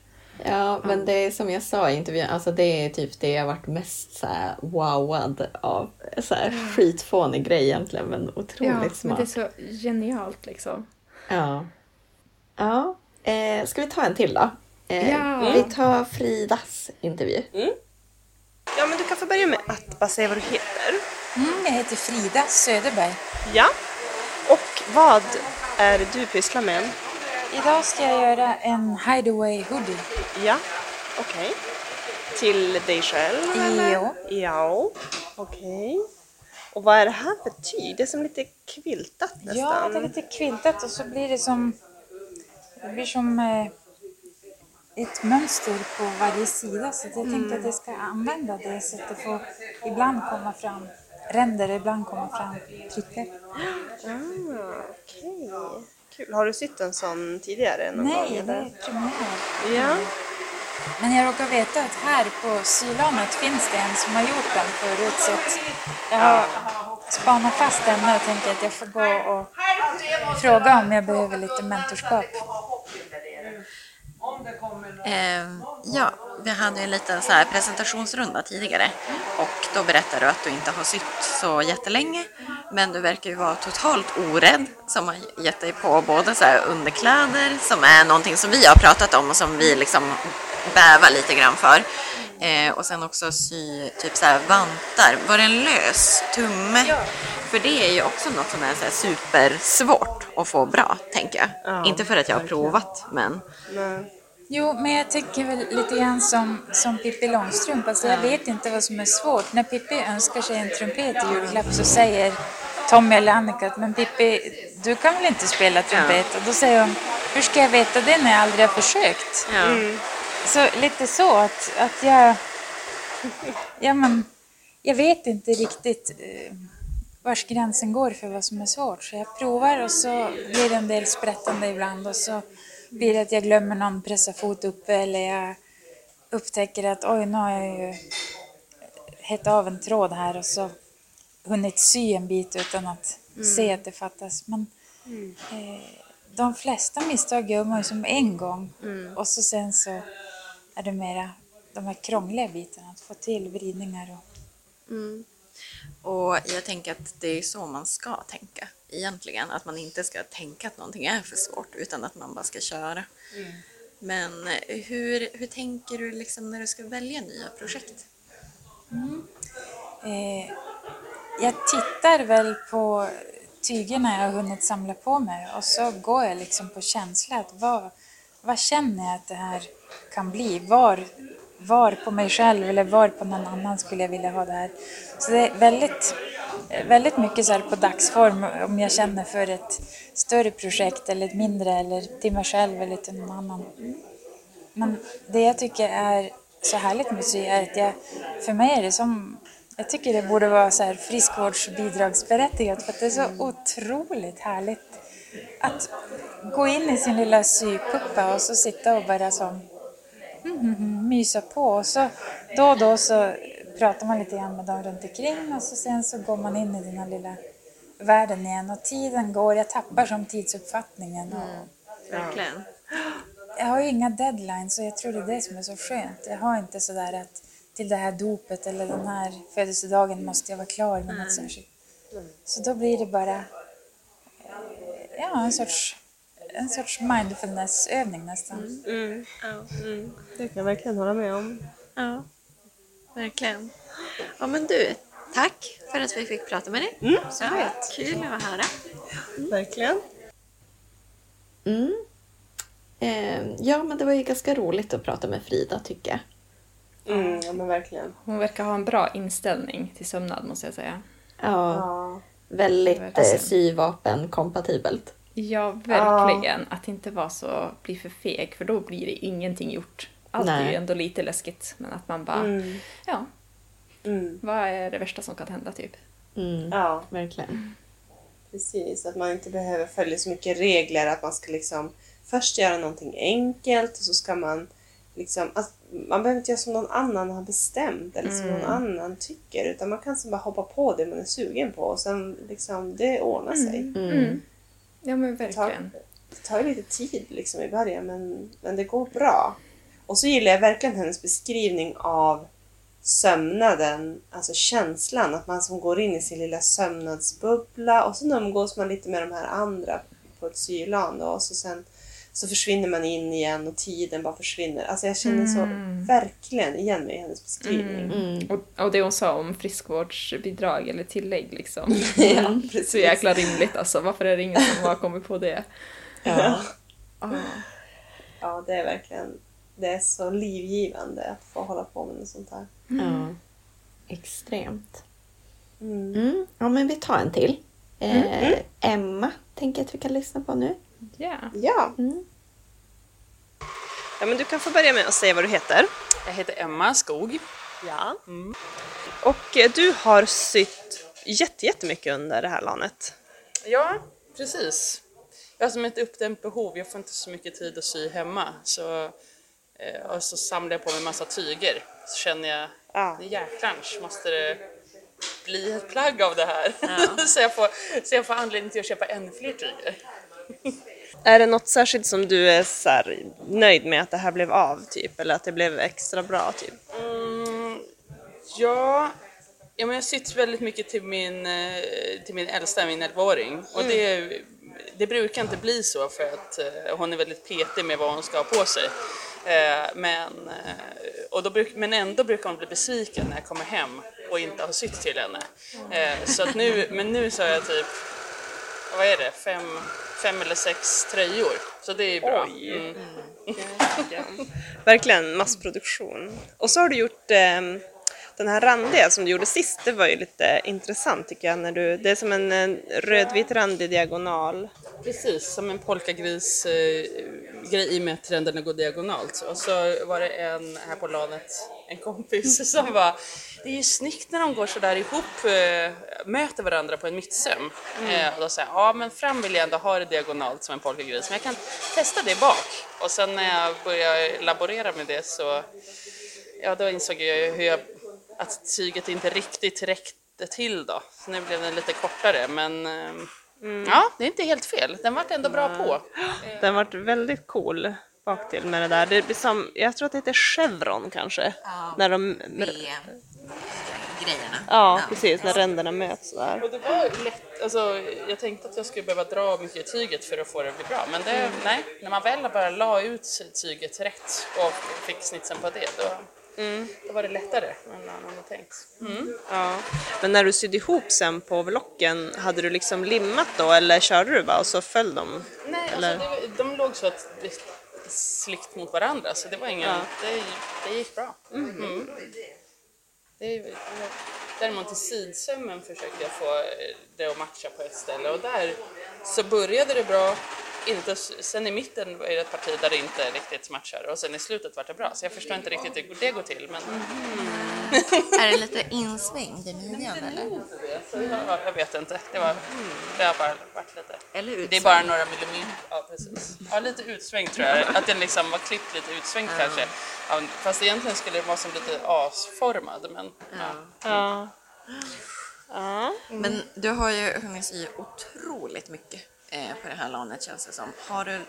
ja, men det är som jag sa i intervjun, alltså det är typ det jag varit mest så här wowad av. Så här skitfånig grej egentligen, men otroligt Ja, men smart. det är så genialt liksom. Ja. Ja. Eh, ska vi ta en till då? Eh, Ja. Vi tar Fridas intervju. Ja, men du kan få börja med att bara säga vad du heter. Mm, jag heter Frida Söderberg. Ja. Och vad är du pysslar med? Idag ska jag göra en hideaway hoodie. Ja, okej. Till dig själv? eller? Ja. Ja. Okej. Och vad är det här för tyg? Det är som lite kviltat nästan. Ja, det är lite kviltat och så blir det som... Det blir som eh, ett mönster på varje sida. Så jag tänkte att jag ska använda det så att det får ibland komma fram ränder, ibland komma fram prickar. Ah, Okej. Kul. Har du sytt en sån tidigare någon gång? Nej, det eller? är premiär. Ja. Men jag råkar veta att här på Sylanet finns det en som har gjort den förut så att jag har spanat fast henne och tänker att jag får gå och fråga om jag behöver lite mentorskap. Eh, ja, vi hade en liten så här presentationsrunda tidigare och då berättade du att du inte har sytt så jättelänge men du verkar ju vara totalt orädd som har gett dig på både så underkläder som är någonting som vi har pratat om och som vi liksom bävar lite grann för. Eh, och sen också sy typ så vantar. Var det en lös tumme? För det är ju också något som är så här supersvårt att få bra, tänker jag. Ja, inte för att jag har provat, men Nej. Jo, men jag tycker väl lite grann som, som Pippi Långstrump. Alltså jag vet inte vad som är svårt. När Pippi önskar sig en trumpet i julklapp så säger Tommy eller Annika att men Pippi, du kan väl inte spela trumpet? Och då säger hon, hur ska jag veta det när jag aldrig har försökt? ja. Så lite så att, att jag... Ja, men, jag vet inte riktigt eh, vars gränsen går för vad som är svårt. Så jag provar och så blir det en del sprättande ibland och så blir det att jag glömmer någon pressa fot uppe eller jag upptäcker att oj, nu har jag ju hett av en tråd här och så hunnit sy en bit utan att se att det fattas. Men eh, de flesta misstag gör man ju som en gång och så sen så är det mera de här krångliga bitarna, att få till vridningar och Och jag tänker att det är så man ska tänka egentligen. Att man inte ska tänka att någonting är för svårt utan att man bara ska köra. Men eh, hur, hur tänker du liksom när du ska välja nya projekt? Eh, jag tittar väl på tygerna jag har hunnit samla på mig och så går jag liksom på känsla. Att vad, vad känner jag att det här kan bli? Var, var på mig själv eller var på någon annan skulle jag vilja ha det här? Så det är väldigt, Eh, väldigt mycket så här på dagsform om jag känner för ett större projekt eller ett mindre eller till mig själv eller till någon annan. Men det jag tycker är så härligt med sy är att jag, för mig är det som, jag tycker det borde vara så här friskvårdsbidragsberättigat för att det är så otroligt härligt att gå in i sin lilla sypuppa och så sitta och bara som mm, mm, mm, mysa på och så då och då så pratar man lite grann med dem runt omkring och så sen så går man in i den här lilla världen igen och tiden går, jag tappar som tidsuppfattningen. Och, Verkligen. jag har ju inga deadlines och jag tror det är det som är så skönt. Jag har inte sådär att till det här dopet eller den här födelsedagen måste jag vara klar med något särskilt. Så då blir det bara ja, en sorts, en sorts mindfulnessövning nästan. Mm. Mm. Det kan jag verkligen hålla med om. Ja, verkligen. Ja, men du, tack för att vi fick prata med dig. Mm, Så ja, kul att höra. Verkligen. Mm. Eh, ja, men det var ju ganska roligt att prata med Frida tycker jag. Mm, ja, men verkligen. Hon verkar ha en bra inställning till sömnad måste jag säga. Ja, Ja. väldigt eh, syvapen-kompatibelt. Ja, verkligen. Att inte vara så, bli för feg för då blir det ingenting gjort. Allt är Nej. ju ändå lite läskigt. Men att man bara, Mm. ja, Mm. vad är det värsta som kan hända typ? Mm, Ja, verkligen. precis. Att man inte behöver följa så mycket regler. Att man ska liksom först göra någonting enkelt och så ska man liksom... Att man behöver inte göra som någon annan har bestämt eller som någon annan tycker. Utan man kan som bara hoppa på det man är sugen på och sen liksom, det ordnar sig. Mm. Ja men Det tar, verkligen. det tar ju lite tid liksom i början men, men det går bra. Och så gillar jag verkligen hennes beskrivning av sömnaden, alltså känslan att man som går in i sin lilla sömnadsbubbla och så umgås man lite med de här andra på ett sylan då, och så sen så försvinner man in igen och tiden bara försvinner. Alltså jag känner så verkligen igen mig i hennes beskrivning. Mm. Och, och det hon sa om friskvårdsbidrag eller tillägg liksom. Ja, precis. Så jäkla rimligt alltså. Varför är det ingen som har kommit på det? Ja. Ja, det är verkligen det är så livgivande att få hålla på med något sånt här. ja. Extremt. Mm. Ja, men vi tar en till. Eh, Emma tänker jag att vi kan lyssna på nu. Ja. Ja. Mm. ja, men du kan få börja med att säga vad du heter. Jag heter Emma Skog. Ja. Och eh, du har sytt jätte, jättemycket under det här LANet. Ja, precis. Jag har som ett uppdämt behov, jag får inte så mycket tid att sy hemma. Så, och så samlar jag på mig massa tyger. Så känner jag, Ja. det jäklans måste det bli ett plagg av det här. så, jag får, så jag får anledning till att köpa ännu fler tyger. Är det något särskilt som du är så här, nöjd med att det här blev av, typ? Eller att det blev extra bra, typ? Mm, ja, ja men jag sytt väldigt mycket till min, eh, till min äldsta, min 11-åring. Och det, det brukar inte bli så för att eh, hon är väldigt petig med vad hon ska ha på sig. Eh, Men, eh, och då bruk, men ändå brukar hon bli besviken när jag kommer hem och inte har sytt till henne. Eh, Så att nu, men nu så har jag typ, vad är det, fem, fem eller sex tröjor. Så det är bra. Mm. Verkligen massproduktion. Och så har du gjort eh, den här randiga som du gjorde sist, det var ju lite intressant tycker jag. När du, det är som en, en rödvit randig diagonal. Precis, som en polkagris eh, grej i och med att trenderna går diagonalt. Och så var det en här på lanet, en kompis som var det är ju snyggt när de går sådär ihop, eh, möter varandra på en mittsöm. Eh, och då säger jag, ja men fram vill jag ändå ha det diagonalt som en polkagris, men jag kan testa det bak. Och sen när jag började laborera med det så, ja då insåg jag hur jag, att tyget inte riktigt räckte till då. Så nu blev den lite kortare, men eh, Ja, det är inte helt fel. Den vart ändå bra på. Den varit väldigt cool bak till med det där. Det blir som, jag tror att det heter chevron kanske. när de, grejerna. ja, precis, när ränderna möts där. Och det var lätt, alltså, jag tänkte att jag skulle behöva dra mycket i tyget för att få det att bli bra, men det, nej, när man väl bara la ut tyget rätt och fick snitsen på det, då, då var det lättare än man hade tänkt. Mm. Ja. Men när du sydde ihop sen på overlocken, hade du liksom limmat då eller körde du bara och så föll de? Nej, Eller? alltså, det, de låg så att det slikt mot varandra, så det var ingen, Ja. det, det gick bra. Mm. Det, det, däremot i sidsömmen försökte jag få det att matcha på ett ställe och där så började det bra, inte, sen i mitten är det ett parti där det inte riktigt matchar och sen i slutet vart det bra. Så jag förstår inte riktigt hur det går till. Men Är det lite insvängd i midjan eller? så, ja, jag vet inte, det, var, det har bara varit lite... Eller utsvängd? Det är bara några millimeter. Ja, precis. Ja, lite utsvängt tror jag. Att den liksom var klippt lite utsvängt kanske. Ja, fast egentligen skulle det vara som lite asformad. Men, ja. Ja. Ja. Men du har ju hunnit sy otroligt mycket på det här lanet känns det som. Har du,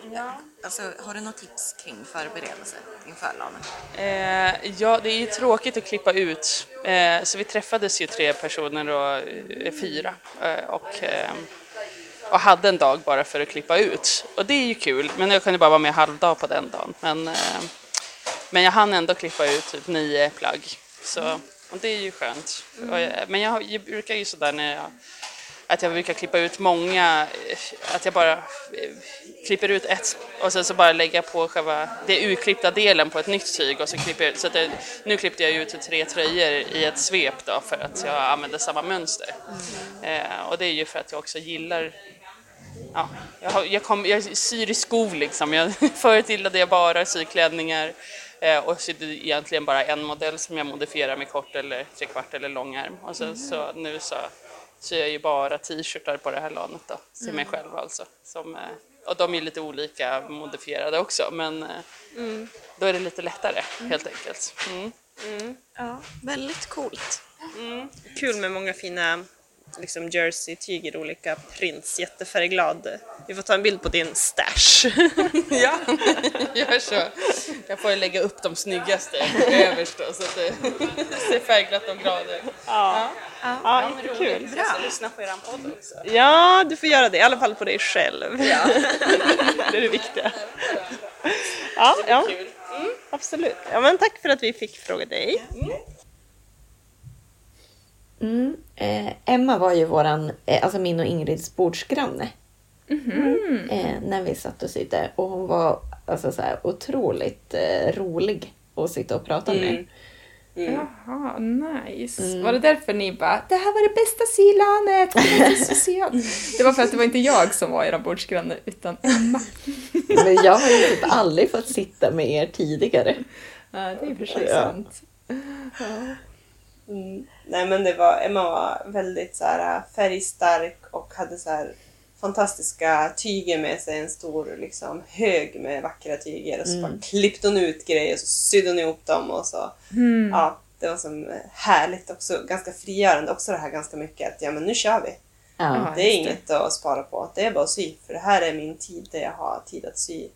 alltså, har du något tips kring förberedelser inför lanet? Eh, ja, det är ju tråkigt att klippa ut. Eh, så vi träffades ju tre personer och eh, fyra. Eh, och, eh, och hade en dag bara för att klippa ut. Och det är ju kul, men jag kunde bara vara med halvdag på den dagen. Men, eh, men jag hann ändå klippa ut typ nio plagg. Så, och det är ju skönt. Och jag, men jag, jag brukar ju sådär när jag att jag brukar klippa ut många, att jag bara eh, klipper ut ett och sen så bara lägga på själva det urklippta delen på ett nytt tyg och så klipper jag ut, så att det, nu klippte jag ut tre tröjor i ett svep då för att jag använder samma mönster. Eh, och det är ju för att jag också gillar Ja, jag, har, jag, kom, jag syr i skov liksom. Jag, förut gillade jag bara syklänningar eh, och sydde egentligen bara en modell som jag modifierar med kort eller trekvart eller långärm. Och sen så nu så syr jag ju bara t-shirtar på det här lanet då, till mig själv alltså. Som, eh, och de är lite olika modifierade också men eh, då är det lite lättare helt enkelt. Mm. Ja, väldigt coolt. Kul med många fina liksom jersey-tyg i olika prints. Jättefärgglad. Vi får ta en bild på din stash. Ja, gör så. Jag får lägga upp de snyggaste överst då, så att det ser färgglatt och glad ut. ja, ja men jättekul. roligt. Jag ska lyssna på eran podd också. Ja, du får göra det. I alla fall på dig själv. det är det viktiga. Ja, ja. absolut. Ja, men tack för att vi fick fråga dig. Mm. Eh, Emma var ju våran, eh, alltså min och Ingrids bordsgranne. Eh, när vi satt och sydde. Och hon var alltså, så här, otroligt eh, rolig att sitta och prata med. Jaha, nice. Var det därför ni bara “det här var det bästa sylanet, det var så socialt”? Det var för att det var inte jag som var era bordsgranne utan Emma. Men jag har ju typ aldrig fått sitta med er tidigare. Ja, det är för sig Ja. sant. Mm. Nej men det var, Emma var väldigt så här, färgstark och hade så här fantastiska tyger med sig. En stor liksom, hög med vackra tyger. Och så bara klippte hon ut grejer och så sydde hon ihop dem. Och så. Ja, det var som härligt också. Ganska frigörande också det här ganska mycket att ja men nu kör vi. Ja. Det är inget att spara på. Det är bara att sy. För det här är min tid där jag har tid att sy.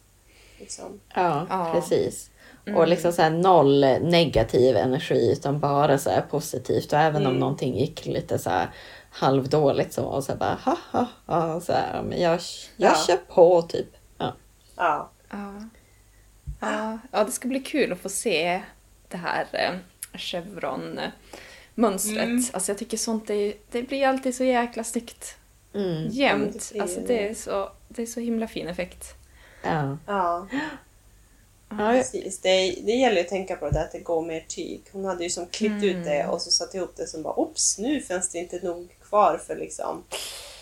Liksom. Ja, Ja. precis. Och liksom så här noll negativ energi utan bara så här positivt. Och även om någonting gick lite så här halvdåligt så var det så här bara ha ha ha. Så här, men jag, jag Ja. kör på typ. Ja. Ja. Ja. Ja. ja, det ska bli kul att få se det här eh, Chevron-mönstret. Alltså jag tycker sånt är, det blir alltid så jäkla snyggt. Mm. Jämt. det blir Alltså det. det är, så, det är så himla fin effekt. Ja. Ja. Ja, Precis. Det, det gäller ju att tänka på det där att det går mer tyg. Hon hade ju som klippt ut det och så satt ihop det som bara oops, nu finns det inte nog kvar för liksom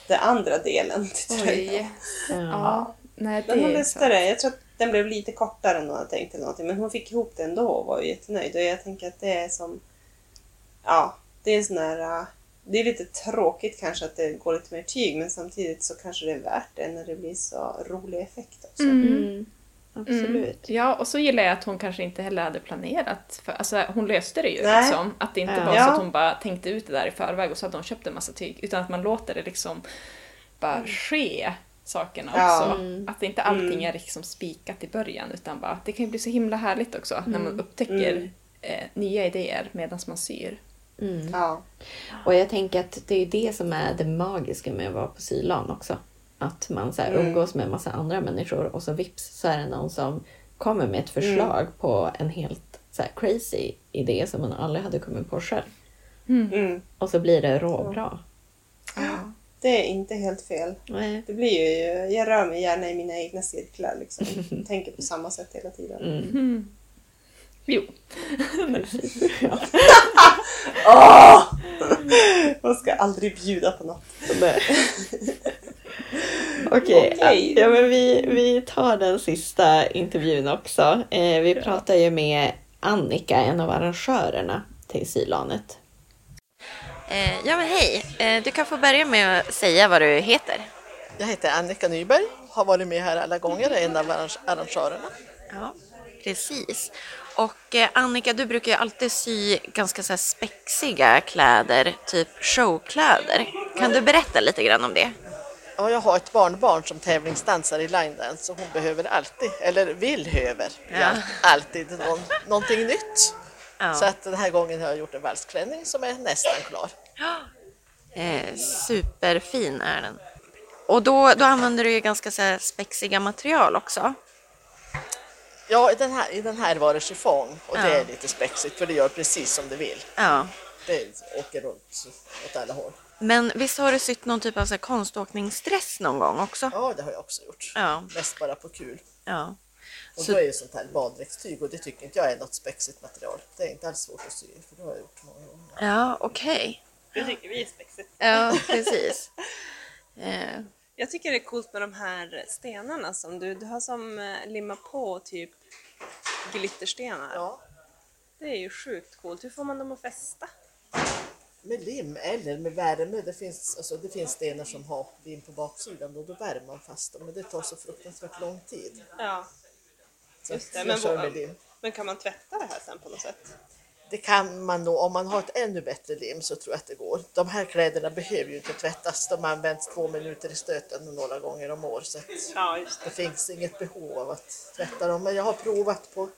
den andra delen till tröjan. Oj. Ja. Nej, det Men hon löste det. Jag tror att den blev lite kortare än hon hade tänkt eller någonting. Men hon fick ihop det ändå och var ju jättenöjd. Och jag tänker att det är som... Ja, det är sån här... äh, Det är lite tråkigt kanske att det går lite mer tyg men samtidigt så kanske det är värt det när det blir så rolig effekt också. Mm. Absolut. Ja, och så gillar jag att hon kanske inte heller hade planerat. För, alltså, hon löste det ju Nej. liksom. Att det inte Ja. var så att hon bara tänkte ut det där i förväg och så hade hon köpt en massa tyg. Utan att man låter det liksom bara ske sakerna Ja. också. Mm. Att inte allting Mm. är liksom spikat i början utan bara det kan ju bli så himla härligt också när man upptäcker Mm. eh, nya idéer medan man syr. Mm. Ja. Och jag tänker att det är det som är det magiska med att vara på Sylan också. Att man så här Mm. umgås med en massa andra människor och så vips så är det någon som kommer med ett förslag på en helt så här crazy idé som man aldrig hade kommit på själv. Mm. Och så blir det råbra. Det är inte helt fel. Nej. Det blir ju, jag rör mig gärna i mina egna cirklar liksom. Tänker på samma sätt hela tiden. Mm. Jo. Ja. Åh! Man ska aldrig bjuda på något. Okej, Okej. ja, men vi, vi tar den sista intervjun också. Eh, vi pratar ju med Annika, en av arrangörerna till Sylanet. Eh, ja men hej, eh, du kan få börja med att säga vad du heter. Jag heter Annika Nyberg, har varit med här alla gånger, är en av arrangörerna. Ja, precis. Och eh, Annika, du brukar ju alltid sy ganska så här spexiga kläder, typ showkläder. Kan du berätta lite grann om det? Ja, jag har ett barnbarn som tävlingsdansar i line dance så hon behöver alltid, eller vill höver, Ja. alltid någon, någonting nytt. Ja. Så att den här gången har jag gjort en valsklänning som är nästan klar. Eh, superfin är den. Och då, då använder du ju ganska så spexiga material också. Ja, i den här, i den här var det chiffong och det Ja. är lite spexigt för det gör precis som det vill. Ja. Det åker runt åt alla håll. Men visst har du sytt någon typ av så här konståkningsdress någon gång också? Ja, det har jag också gjort. Ja. Mest bara på kul. Ja. Och Så- då är ju sånt här baddräktstyg och det tycker inte jag är något spexigt material. Det är inte alls svårt att sy för det har jag gjort många gånger. Ja, okej. Det tycker vi är spexigt. Ja, precis. Eh, Jag tycker det är coolt med de här stenarna som du, du har som eh, limmat på typ glitterstenar. Ja, Det är ju sjukt coolt. Hur får man dem att fästa? Med lim eller med värme. Det finns, alltså, det finns stenar som har lim på baksidan och då värmer man fast dem. Men det tar så fruktansvärt lång tid. Ja, Så Just det, men lim. men kan man tvätta det här sen på något sätt? Det kan man nog, om man har ett ännu bättre lim så tror jag att det går. De här kläderna behöver ju inte tvättas. De används två minuter i stöten några gånger om år. Så att Ja, just det finns inget behov av att tvätta dem. Men jag har provat på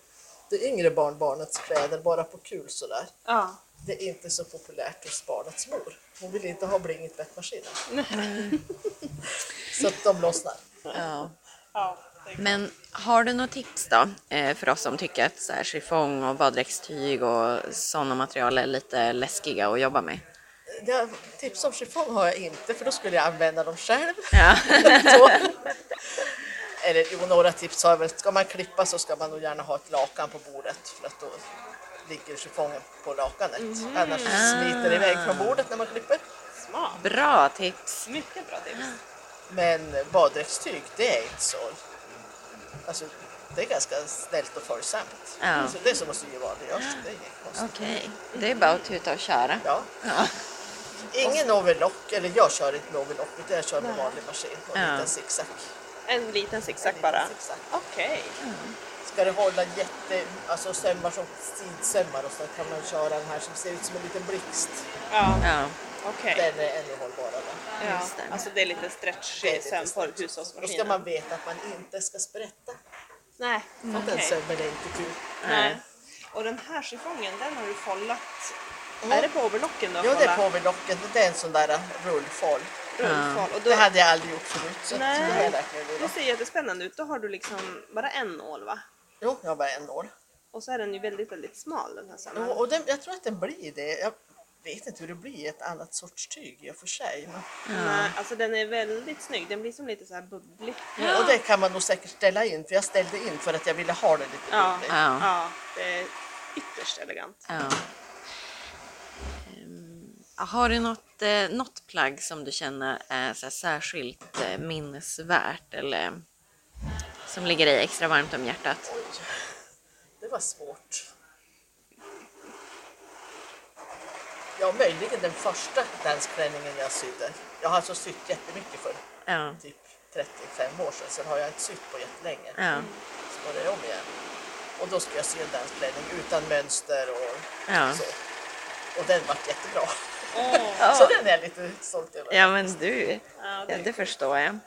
det yngre barnbarnets kläder bara på kul sådär. Ja. Det är inte så populärt hos barnets mor. Hon vill inte ha bling i tvättmaskinen. så att de lossnar. ja. ja. Men har du något tips då eh, för oss som tycker att så här, chiffong och baddräktstyg och sådana material är lite läskiga att jobba med? Ja, tips om chiffong har jag inte för då skulle jag använda dem själv. Ja. Eller jo, några tips har jag väl. Ska man klippa så ska man nog gärna ha ett lakan på bordet för att då ligger chiffongen på lakanet. Annars smiter det iväg från bordet när man klipper. Smart. Bra tips. Mycket bra tips. Men baddräktstyg, det är inte så... Alltså, det är ganska snällt och följsamt. Ja. Så det är som att sy vanlig det är. Okej, det är bara att tuta och köra. Ja. Ja. Ingen overlock, eller jag kör inte med overlock utan jag kör med vanlig maskin och en Ja. liten zigzag. En liten zigzag bara. liten zigzag. Okej. Ska det hålla jätte, alltså sömmar som sidsömmar och så kan man köra den här som ser ut som en liten blixt. Ja, Ja. okej. Den är ännu hållbarare. Ja. Alltså det är lite stretchig sömn på stretch. Då ska hushållsmaskinen. man veta att man inte ska sprätta. Nej, För att den sömmen är inte kul. Nej. Och den här chiffongen, den har du follat. Är det på overlocken då? Jo, det är på overlocken. Det är en sån där rullfoll. Rullfoll. Och då, Det hade jag aldrig gjort förut. Så Nej. det det ser jättespännande ut. Då har du liksom bara en nål va? Jo, jag har bara en år. Och så är den ju väldigt, väldigt smal den här Jo, sömmen. och den, jag tror att den blir det. Jag vet inte hur det blir i ett annat sorts tyg i och för sig. Men, Nej, alltså den är väldigt snygg. Den blir som lite så här bubblig. Och det kan man nog säkert ställa in, för jag ställde in för att jag ville ha det lite Ja, bubbligt. Ja. ja, det är ytterst elegant. Ja. Ehm, Har du något, eh, något plagg som du känner är så här särskilt eh, minnesvärt eller som ligger dig extra varmt om hjärtat? Det var svårt. Ja, möjligen den första dansklänningen jag sydde. Jag har alltså sytt jättemycket för Ja. typ 35 år sedan. Sen har jag inte sytt på jättelänge. Ja. Så var det om igen. Och då skulle jag sy en dansklänning utan mönster och Ja. så. Och den vart jättebra. Så den är jag lite stolt över. ja, men du. Ja, Ja, det, det förstår jag.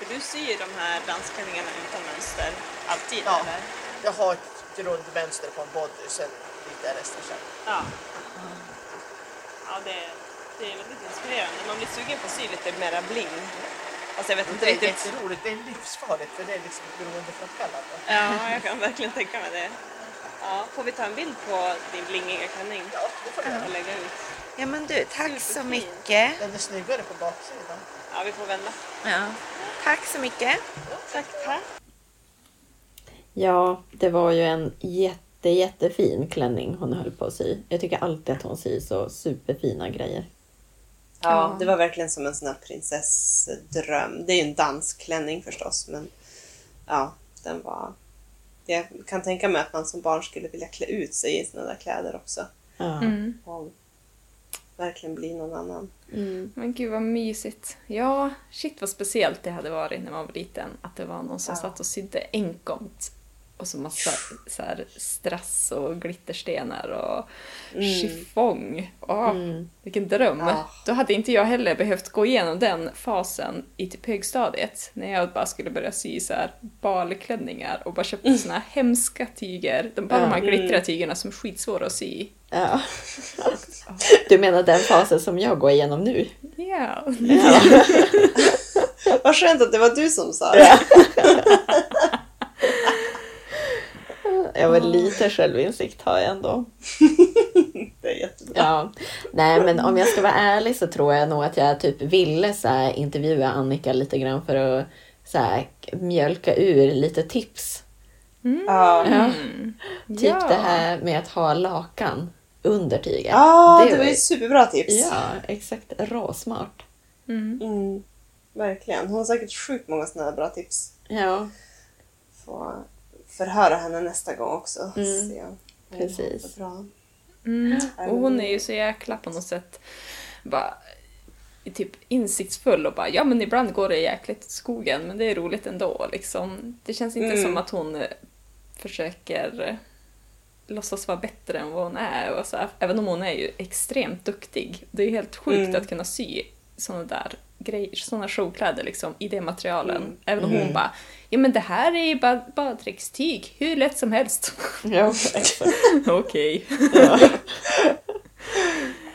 För du syr de här dansklänningarna utan mönster alltid Ja. eller? Jag har ett grundmönster på en body, sen lite resten själv. Ja. Ja, det, det är väldigt inspirerande. Man blir sugen på att sy lite mera bling. Alltså jag vet inte Det är riktigt. jätteroligt, det är livsfarligt för det är liksom beroendeframkallande. Ja, jag kan verkligen tänka mig det. Ja, får vi ta en bild på din blingiga klänning? Ja, det får du göra. Och lägga ut. Ja, men du, tack så mycket. Den är snyggare på baksidan. Ja, vi får vända. Ja. Tack så mycket. Tack, tack. Ja, det var ju en jätte, jättefin klänning hon höll på att sy. Jag tycker alltid att hon syr så superfina grejer. Ja, det var verkligen som en sån här prinsessdröm. Det är ju en dansklänning förstås, men ja, den var... Jag kan tänka mig att man som barn skulle vilja klä ut sig i såna där kläder också. Ja. Och verkligen bli någon annan. Men gud vad mysigt. Ja, shit vad speciellt det hade varit när man var liten. Att det var någon som satt och sydde enkomt. Och så massa så här, strass och glitterstenar och chiffong. Åh, Vilken dröm! Då hade inte jag heller behövt gå igenom den fasen i typ högstadiet. När jag bara skulle börja sy så här balklänningar och bara köpte såna här hemska tyger. De, bara de här glittriga tygerna som är skitsvåra att sy. Ja. Du menar den fasen som jag går igenom nu? Ja. Vad skönt att det var du som sa det. Jag var lite självinsikt har jag ändå. Det är jättebra. Ja. Nej, men om jag ska vara ärlig så tror jag nog att jag typ ville så här, intervjua Annika lite grann för att så här, mjölka ur lite tips. Ja. Ja. Typ Ja. det här med att ha lakan under tyget. Ja, det, var var ju ett superbra tips. Ja, exakt. Råsmart. Mm, verkligen. Hon har säkert sjukt många sådana här bra tips. Ja, Får förhöra henne nästa gång också. Mm, Se precis. det Bra. Mm. Och hon är ju så jäkla på något sätt bara typ insiktsfull och bara ja men ibland går det jäkligt i skogen men det är roligt ändå liksom. Det känns inte Mm. som att hon försöker låtsas vara bättre än vad hon är. Och så, här, även om hon är ju extremt duktig. Det är helt sjukt Mm. att kunna sy sådana där grejer, sådana showkläder liksom i de materialen. Mm. Även om hon bara ja men det här är ju bara hur lätt som helst. ja. Okej.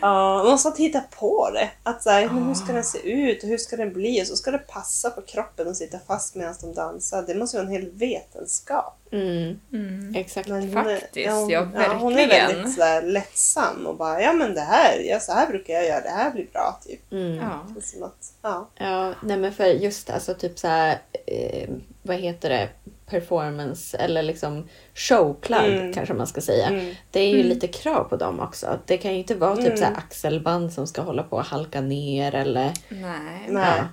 Ja, man måste hitta på det. Att så här, men hur ska den se ut och hur ska den bli? Och så ska det passa på kroppen och sitta fast medan de dansar. Det måste ju vara en hel vetenskap. Mm. Exakt. Men hon är- Faktiskt, hon, ja, hon är verkligen. väldigt så här, lättsam och bara, ja men det här, ja, så här brukar jag göra, det här blir bra. Typ. Mm. Ja. Som att, ja. Ja, nej men för just alltså typ så här, eh, vad heter det, performance eller liksom showplagg Mm. kanske man ska säga. Mm. Det är ju lite krav på dem också. Det kan ju inte vara typ Mm. så axelband som ska hålla på att halka ner eller... Nej. Ja.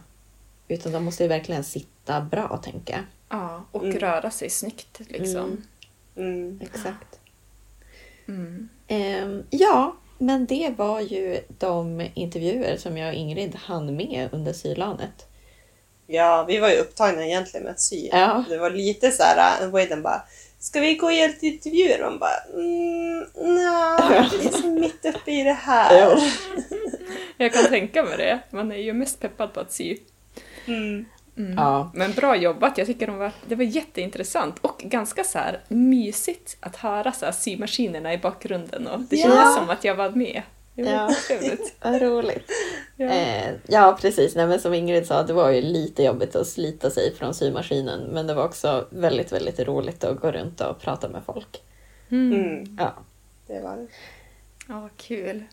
Utan de måste ju verkligen sitta bra tänker jag. Ja, och Mm. röra sig snyggt liksom. Mm. Exakt. Mm. Ehm, ja, men det var ju de intervjuer som jag och Ingrid hann med under sylanet. Ja, vi var ju upptagna egentligen med att sy. Ja. Det var lite så här, uh, Waden bara Ska vi gå och göra lite intervjuer? Man bara mm, nja, vi är så mitt uppe i det här. Ja. Jag kan tänka mig det. Man är ju mest peppad på att sy. Mm. Ja. Men bra jobbat, jag tycker de var, det var jätteintressant och ganska så här mysigt att höra så här symaskinerna i bakgrunden och det Ja. kändes som att jag var med. Det var Ja. trevligt. Vad roligt. Ja. Eh, ja, precis. Nej, men som Ingrid sa, det var ju lite jobbigt att slita sig från symaskinen. Men det var också väldigt, väldigt roligt att gå runt och prata med folk. Mm, Ja, det var det. Ja, kul.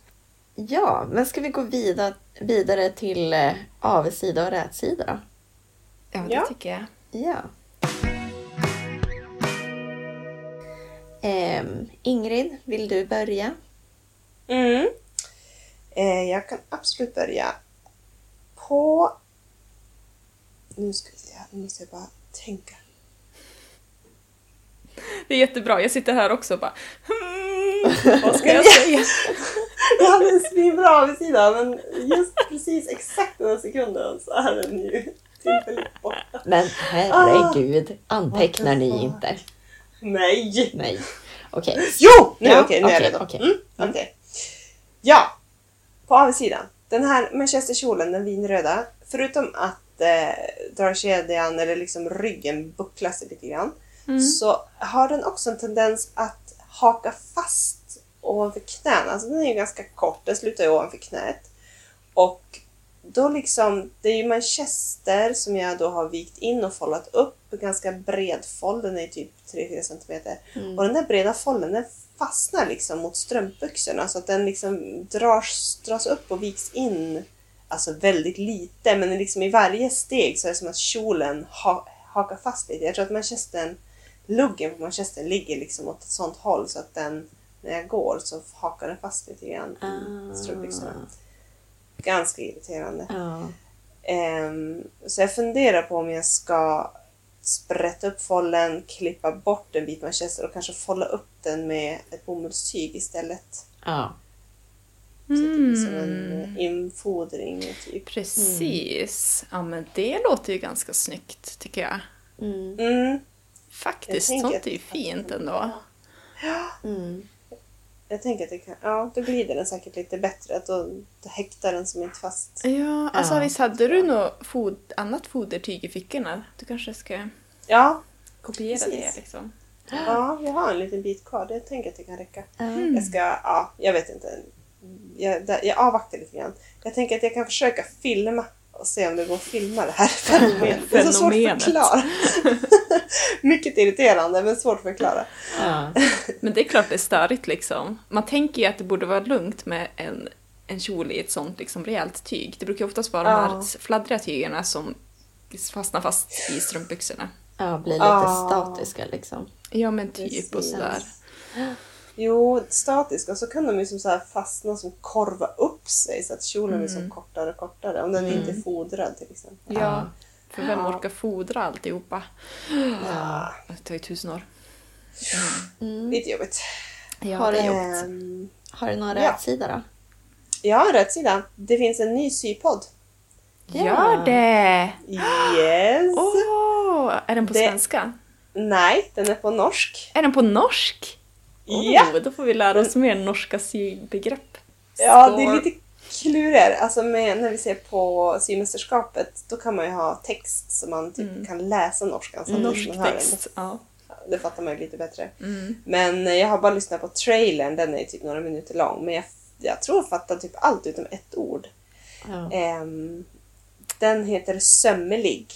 ja men ska vi gå vidare, vidare till eh, avigsida och rätsida då? Ja, det Ja. tycker jag. Ja. Ehm, Ingrid, vill du börja? Mm. Eh, jag kan absolut börja på... Nu ska vi se, här, nu måste jag bara tänka. Det är jättebra, jag sitter här också och bara hmm, vad ska jag säga? Jag hade en svinbra avigsida men just precis exakt den här sekunden så är den ju tillfälligt borta. Men herregud, antecknar ni fuck? inte? Nej! Nej. Okej. Jo! Nu, Ja, okej, nu är jag redo. okej. Mm, okej. Ja, på avsidan. Den här manchesterkjolen, den vinröda, förutom att eh, dragkedjan eller liksom ryggen bucklar sig lite grann så har den också en tendens att haka fast ovanför knäna. Alltså den är ju ganska kort, den slutar ju ovanför knät. Och då liksom, det är ju manchester som jag då har vikt in och follat upp. Ganska bred fold, den är typ 3-4 cm. Och den där breda folden den fastnar liksom mot strumpbyxorna så att den liksom dras, dras upp och viks in alltså väldigt lite. Men liksom i varje steg så är det som att kjolen ha, hakar fast lite. Jag tror att manchestern, luggen på manchestern ligger liksom åt ett sånt håll så att den, när jag går så hakar den fast lite grann i strumpbyxorna. Ganska irriterande. Ja. Ehm, så jag funderar på om jag ska sprätta upp follen, klippa bort en bit manchester och kanske folla upp den med ett bomullstyg istället. ja. Så det blir som en infodring. Typ. Precis. Ja, men det låter ju ganska snyggt tycker jag. Mm. Mm, Faktiskt, Jag sånt är ju fint ändå. Mm. Jag tänker att det kan, ja, då glider den säkert lite bättre. Att då, då häktar den som inte fast. Ja, alltså Ja. visst hade du något fod annat fodertyg i fickorna? Du kanske ska Ja, kopiera Precis. det liksom. ja, jag har en liten bit kvar. Det jag tänker att det kan räcka. Mm. Jag ska, ja, jag vet inte. Jag, jag avvaktar lite grann. Jag tänker att jag kan försöka filma och se om det går att filma det här fenomenet. Det är så svårt att förklara. Mycket irriterande men svårt att förklara. Ja. Men det är klart det är störigt liksom. Man tänker ju att det borde vara lugnt med en, en kjol i ett sånt liksom rejält tyg. Det brukar oftast vara de Ja. här fladdriga tygerna som fastnar fast i strumpbyxorna. ja, blir lite Ja. statiska liksom. Ja men typ och Precis. sådär. Jo, statiska så kan de ju som så här fastna som korva upp sig så att kjolen blir Mm. som kortare och kortare. Om den inte är fodrad till exempel. Ja, för vem orkar fodra alltihopa? Ja. Det tar ju tusen år. Lite jobbigt. Ja, Har det jobbigt. Ehm, Har du någon Ja. rätsida då? ja, rätt sida. Det finns en ny sypodd. Gör det! Yes! Åh, är den på Det- svenska? Nej, den är på norsk. Är den på norsk? Ja. Oh, då får vi lära oss mer norska sybegrepp. Ja, det är lite klurigare. Alltså med, när vi ser på symästerskapet, då kan man ju ha text så man typ kan läsa norskan. Så Norsk man hör den. text. Ja. Det fattar man ju lite bättre. Mm. Men eh, jag har bara lyssnat på trailern, den är typ några minuter lång. Men jag, jag tror jag fattar typ allt utom ett ord. Ja. Ehm, den heter Sömmelig.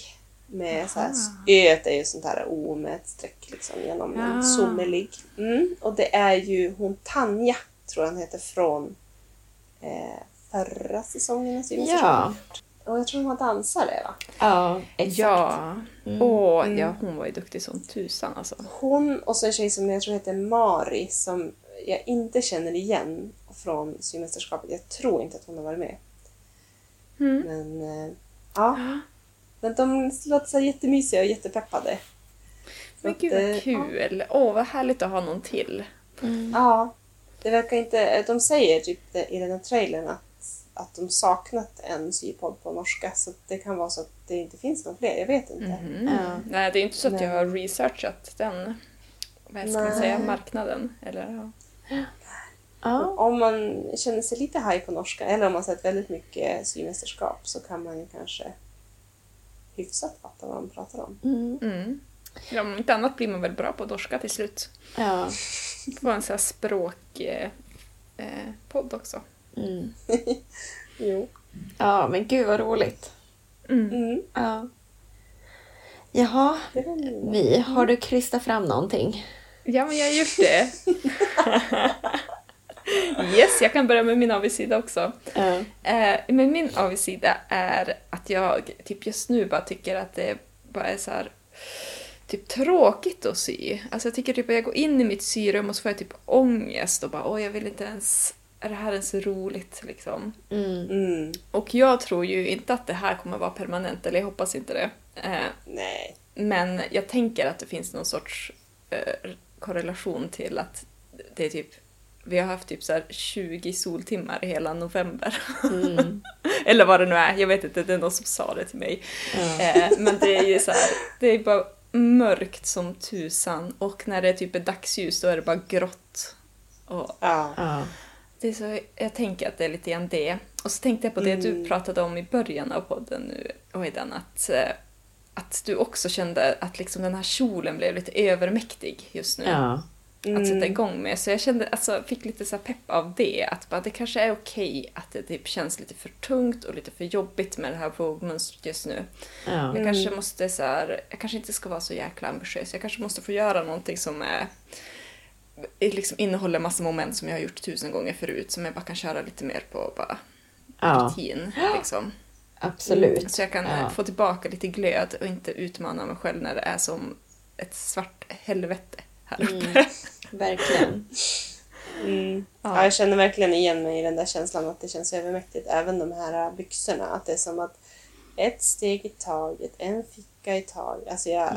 Med så här, öet är ju sånt här o med ett streck liksom genom Ja. en sommelig. Mm, och det är ju hon Tanja, tror jag han heter, från eh, förra säsongen av Symästerskapet. Ja. och jag tror hon var dansare va? Ja, exakt. Ja. Åh, ja, hon var ju duktig som tusan alltså. Hon och så en tjej som jag tror heter Mari som jag inte känner igen från symästerskapet. Jag tror inte att hon har varit med. Men eh, ja. Men de låter så jättemysiga och jättepeppade. Så Men att, gud eh, vad kul. Åh, vad härligt att ha någon till. Ja, det verkar inte... De säger typ i den här trailern att, att de saknat en sypodd på norska så det kan vara så att det inte finns någon fler. Jag vet inte. Ja. Nej, det är inte så att jag Nej. har researchat den vad ska man säga, marknaden. Eller, ja. Ja. Om man känner sig lite haj på norska eller om man sett väldigt mycket symästerskap så kan man kanske hyfsat fatta vad de pratar om. Mm. Mm. Ja, om inte annat blir man väl bra på norska till slut. Ja. Det var en sån här språk... Eh, eh, podd också. Mm. Jo. ja, men gud vad roligt. Mm. Ja. Jaha. Vi, har du kristat fram någonting? Ja, men jag har gjort det. yes, jag kan börja med min avigsida också. Ja. Eh, men min avigsida är att jag typ just nu bara tycker att det bara är så här typ tråkigt att sy. Alltså jag tycker typ att jag går in i mitt syrum och så får jag typ ångest och bara åh jag vill inte ens, är det här ens roligt liksom? Mm. Mm. Och jag tror ju inte att det här kommer vara permanent, eller jag hoppas inte det. Eh, Nej. men jag tänker att det finns någon sorts eh, korrelation till att det är typ vi har haft typ så här 20 soltimmar i hela november. Mm. Eller vad det nu är, jag vet inte, det är någon som sa det till mig. Eh, men det är ju så här, det är bara mörkt som tusan och när det typ är dagsljus då är det bara grått. Och Ja. Ja. det är så, jag tänker att det är lite grann det. Och så tänkte jag på det du Mm. pratade om i början av podden nu, Ojdan, att, eh, att du också kände att liksom den här kjolen blev lite övermäktig just nu. Ja. Att sätta Mm. igång med. Så jag kände, alltså, fick lite så pepp av det. Att bara, det kanske är okej att det typ känns lite för tungt och lite för jobbigt med det här vågmönstret just nu. Ja. Jag kanske måste så här, jag kanske inte ska vara så jäkla ambitiös. Jag kanske måste få göra någonting som är liksom innehåller massa moment som jag har gjort tusen gånger förut som jag bara kan köra lite mer på bara Ja. rutin. Liksom. Absolut. Så jag kan Ja. få tillbaka lite glöd och inte utmana mig själv när det är som ett svart helvete här uppe. Mm. Verkligen. Mm. Ja. Ja. jag känner verkligen igen mig i den där känslan att det känns övermäktigt. Även de här byxorna. Att det är som att ett steg i taget, en ficka i taget. Alltså jag,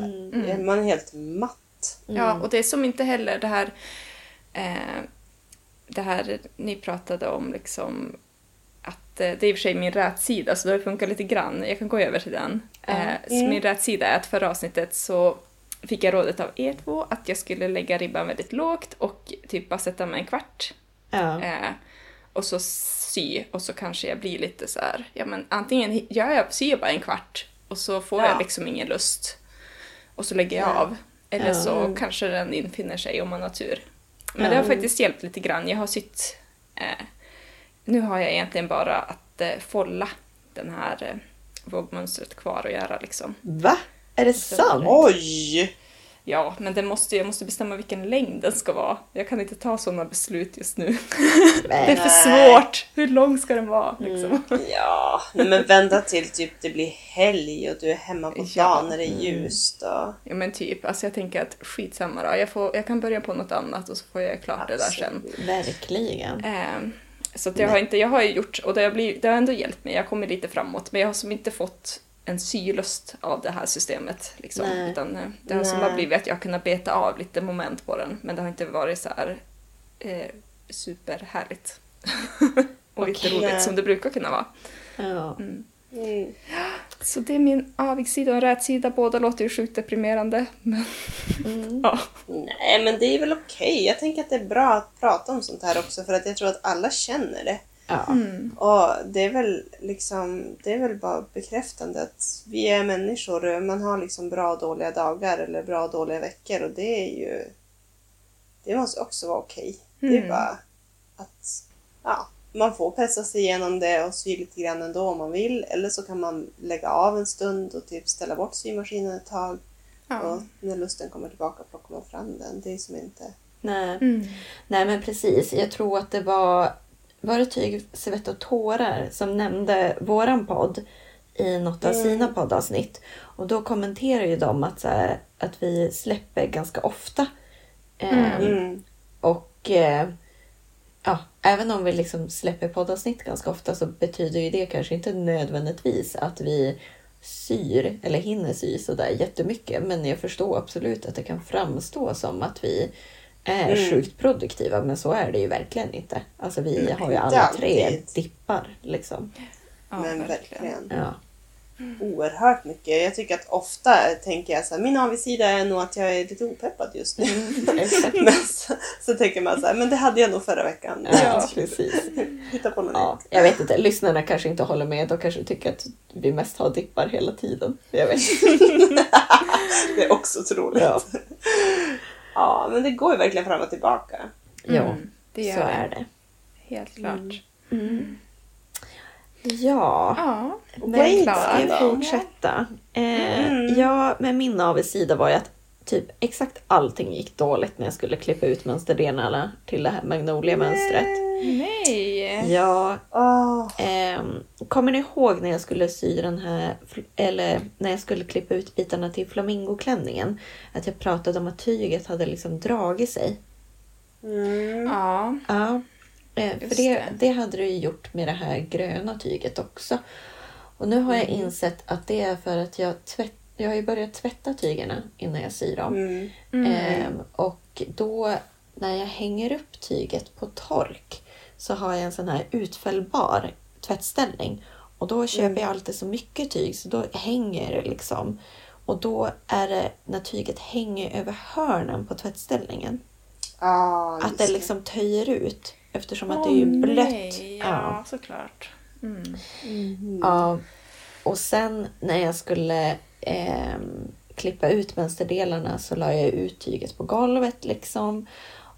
jag, man är helt matt. Ja, och det är som inte heller det här... Eh, det här ni pratade om liksom att eh, det är i och för sig min rätsida så det funkar lite grann. Jag kan gå över till den. Eh, så min rätsida är att förra avsnittet så fick jag rådet av er två att jag skulle lägga ribban väldigt lågt och typ bara sätta mig en kvart. Ja. Eh, och så sy och så kanske jag blir lite så här, ja men antingen gör jag, syr jag bara en kvart och så får Ja. jag liksom ingen lust. Och så lägger jag Ja. av. Eller så kanske den infinner sig om man har tur. Men det har faktiskt hjälpt lite grann. Jag har sytt... Eh, nu har jag egentligen bara att eh, folla den här eh, vågmönstret kvar att göra liksom. Va? Är det sant? Oj! Ja, men det måste, jag måste bestämma vilken längd den ska vara. Jag kan inte ta sådana beslut just nu. Det är för svårt! Hur lång ska den vara? Liksom? Ja, nej, men vänta till typ det blir helg och du är hemma på Ja. dagen när det är ljust. Och... Ja men typ, alltså jag tänker att skitsamma då. Jag, får, jag kan börja på något annat och så får jag göra klart det där sen. Verkligen. Ehm, så att jag har inte, jag har ju gjort, och det har, blivit, det har ändå hjälpt mig, jag kommer lite framåt, men jag har som inte fått en sylust av det här systemet. Liksom. Nej. Utan eh, det har som bara blivit att jag har kunnat beta av lite moment på den, men det har inte varit så här eh, superhärligt. och lite Okej. roligt som det brukar kunna vara. Ja. Mm. Så det är min avigsida och rätsida, båda låter ju sjukt deprimerande. Men Mm. ja. Nej, men det är väl okej. Jag tänker att det är bra att prata om sånt här också för att jag tror att alla känner det. Ja. Mm. Och det är väl liksom, det är väl bara bekräftande att vi är människor man har liksom bra och dåliga dagar eller bra och dåliga veckor och det är ju, det måste också vara okej. Det är Mm. bara att, ja, man får pressa sig igenom det och sy lite grann ändå om man vill eller så kan man lägga av en stund och typ ställa bort symaskinen ett tag ja. och när lusten kommer tillbaka plockar man fram den. Det är som inte... Nej. Mm. Nej men precis. Jag tror att det var, var det Tyg, Svett och Tårar som nämnde våran podd i något av sina poddavsnitt. Och då kommenterar ju de att, så här, att vi släpper ganska ofta. Eh, Mm. Och eh, ja, även om vi liksom släpper poddavsnitt ganska ofta så betyder ju det kanske inte nödvändigtvis att vi syr eller hinner sy sådär jättemycket. Men jag förstår absolut att det kan framstå som att vi är Mm. sjukt produktiva. Men så är det ju verkligen inte. Alltså vi har ju alla tre dippar liksom. Ja, Men verkligen. verkligen. Ja. Oerhört mycket. Jag tycker att ofta tänker jag så här, min avigsida är nog att jag är lite opeppad just nu. Exakt. men så, så tänker man så här, men det hade jag nog förra veckan. Ja, precis. Hitta på något Ja, jag vet inte, lyssnarna kanske inte håller med. De kanske tycker att vi mest har dippar hela tiden. Jag vet Det är också troligt. Ja. Ja. men det går ju verkligen fram och tillbaka. Jo, Mm, det så är det. Helt klart. Ja, Ja, men Wait, ska jag då. fortsätta? Eh, Mm. Ja, men min avigsida var ju att typ exakt allting gick dåligt när jag skulle klippa ut mönsterdelarna till det här magnolia-mönstret. Nej! Ja, Åh, ehm, kommer ni ihåg när jag skulle sy den här, eller när jag skulle klippa ut bitarna till flamingoklänningen? Att jag pratade om att tyget hade liksom dragit sig. Mm. Ja, Ja, eh, för det, det. det hade du ju gjort med det här gröna tyget också. Och nu har jag Mm. insett att det är för att jag, tvätt, jag har ju börjat tvätta tygerna innan jag syr dem. Mm. Ehm, och då när jag hänger upp tyget på tork så har jag en sån här utfällbar tvättställning. Och då köper jag alltid så mycket tyg så då hänger det liksom. Och då är det när tyget hänger över hörnen på tvättställningen. Ah, Att det liksom töjer ut eftersom att det är ju blött. nej. Ja, såklart. Mm. Ja. Och sen när jag skulle ehm, klippa ut mönsterdelarna så la jag ut tyget på golvet liksom.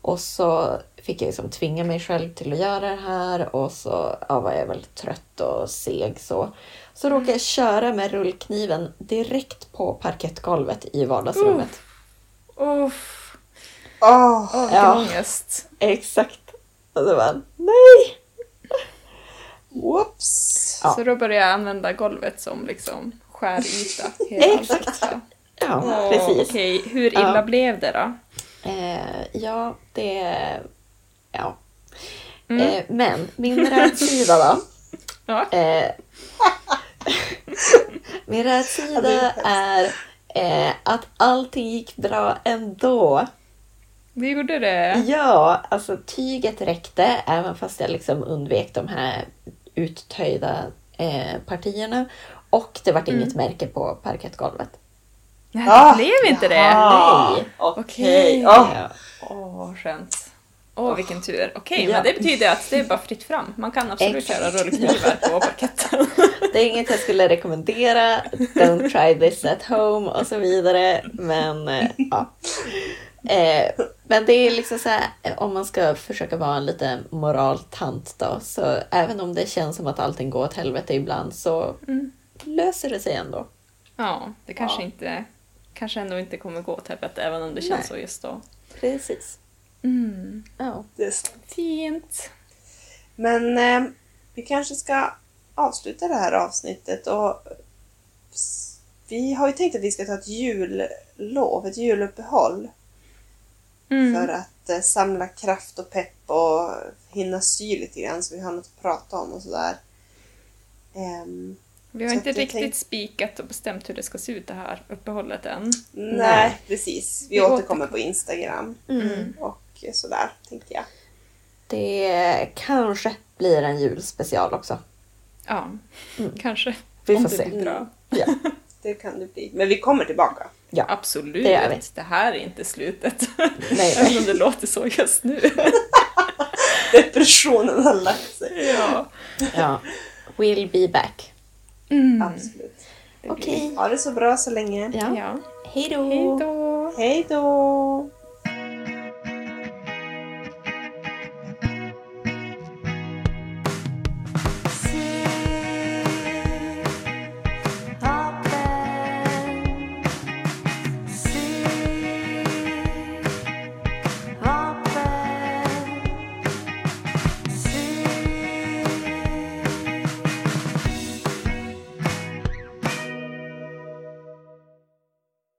Och så fick jag liksom tvinga mig själv till att göra det här och så ja, var jag väl trött och seg så. Så råkade jag köra med rullkniven direkt på parkettgolvet i vardagsrummet. Uff, Åh, åh, vilken Ja. ångest. Exakt. Och så bara, nej! whoops. Ja. Så då började jag använda golvet som liksom skäryta. Exakt. Ja, precis. Okej, hur illa Ja. blev det då? Eh, ja, det... Ja. Mm. Eh, men min rätsida då. Ja. Eh, min rätsida är eh, att allting gick bra ändå. Det gjorde det. Ja, alltså tyget räckte även fast jag liksom undvek de här uttöjda eh, partierna. Och det vart inget märke på parkettgolvet. Nej, Ah, det blev inte det. Okej. Okej. Åh, Ja. Åh, skönt. Åh, vilken tur. Okej, Ja. men det betyder att det är bara fritt fram. Man kan absolut Exakt. köra rullknivar på parketten. Det är inget jag skulle rekommendera. Don't try this at home och så vidare. Men eh, ja. Eh, men det är liksom så här, om man ska försöka vara en liten moraltant då. Så även om det känns som att allting går åt helvete ibland så löser det sig ändå. Ja, det kanske inte kanske ändå inte kommer gå åt helvete även om det känns Nej. så just då. Precis. Mm. Ja. det är sant. Fint. Men eh, vi kanske ska avsluta det här avsnittet och vi har ju tänkt att vi ska ta ett jullov, ett juluppehåll Mm. för att eh, samla kraft och pepp och hinna sy lite grann så vi har något att prata om och sådär. Ehm, Vi har Så inte riktigt tänk- spikat och bestämt hur det ska se ut det här uppehållet än. nej, precis. Vi, Vi återkommer återkommer. på Instagram Mm. och sådär, tänkte jag. Det kanske blir en julspecial också. Ja, kanske. Vi om får det se. blir bra. Ja. Det kan det bli. Men vi kommer tillbaka. Ja. Absolut. Det gör vi. Det här är inte slutet. Nej, Även om det låter så just nu. Depressionen har lagt sig. ja. ja. We'll be back. Mm. Absolut. Okej. Ha det så bra så länge. Ja. ja. Hej då! Hej då! Hej då!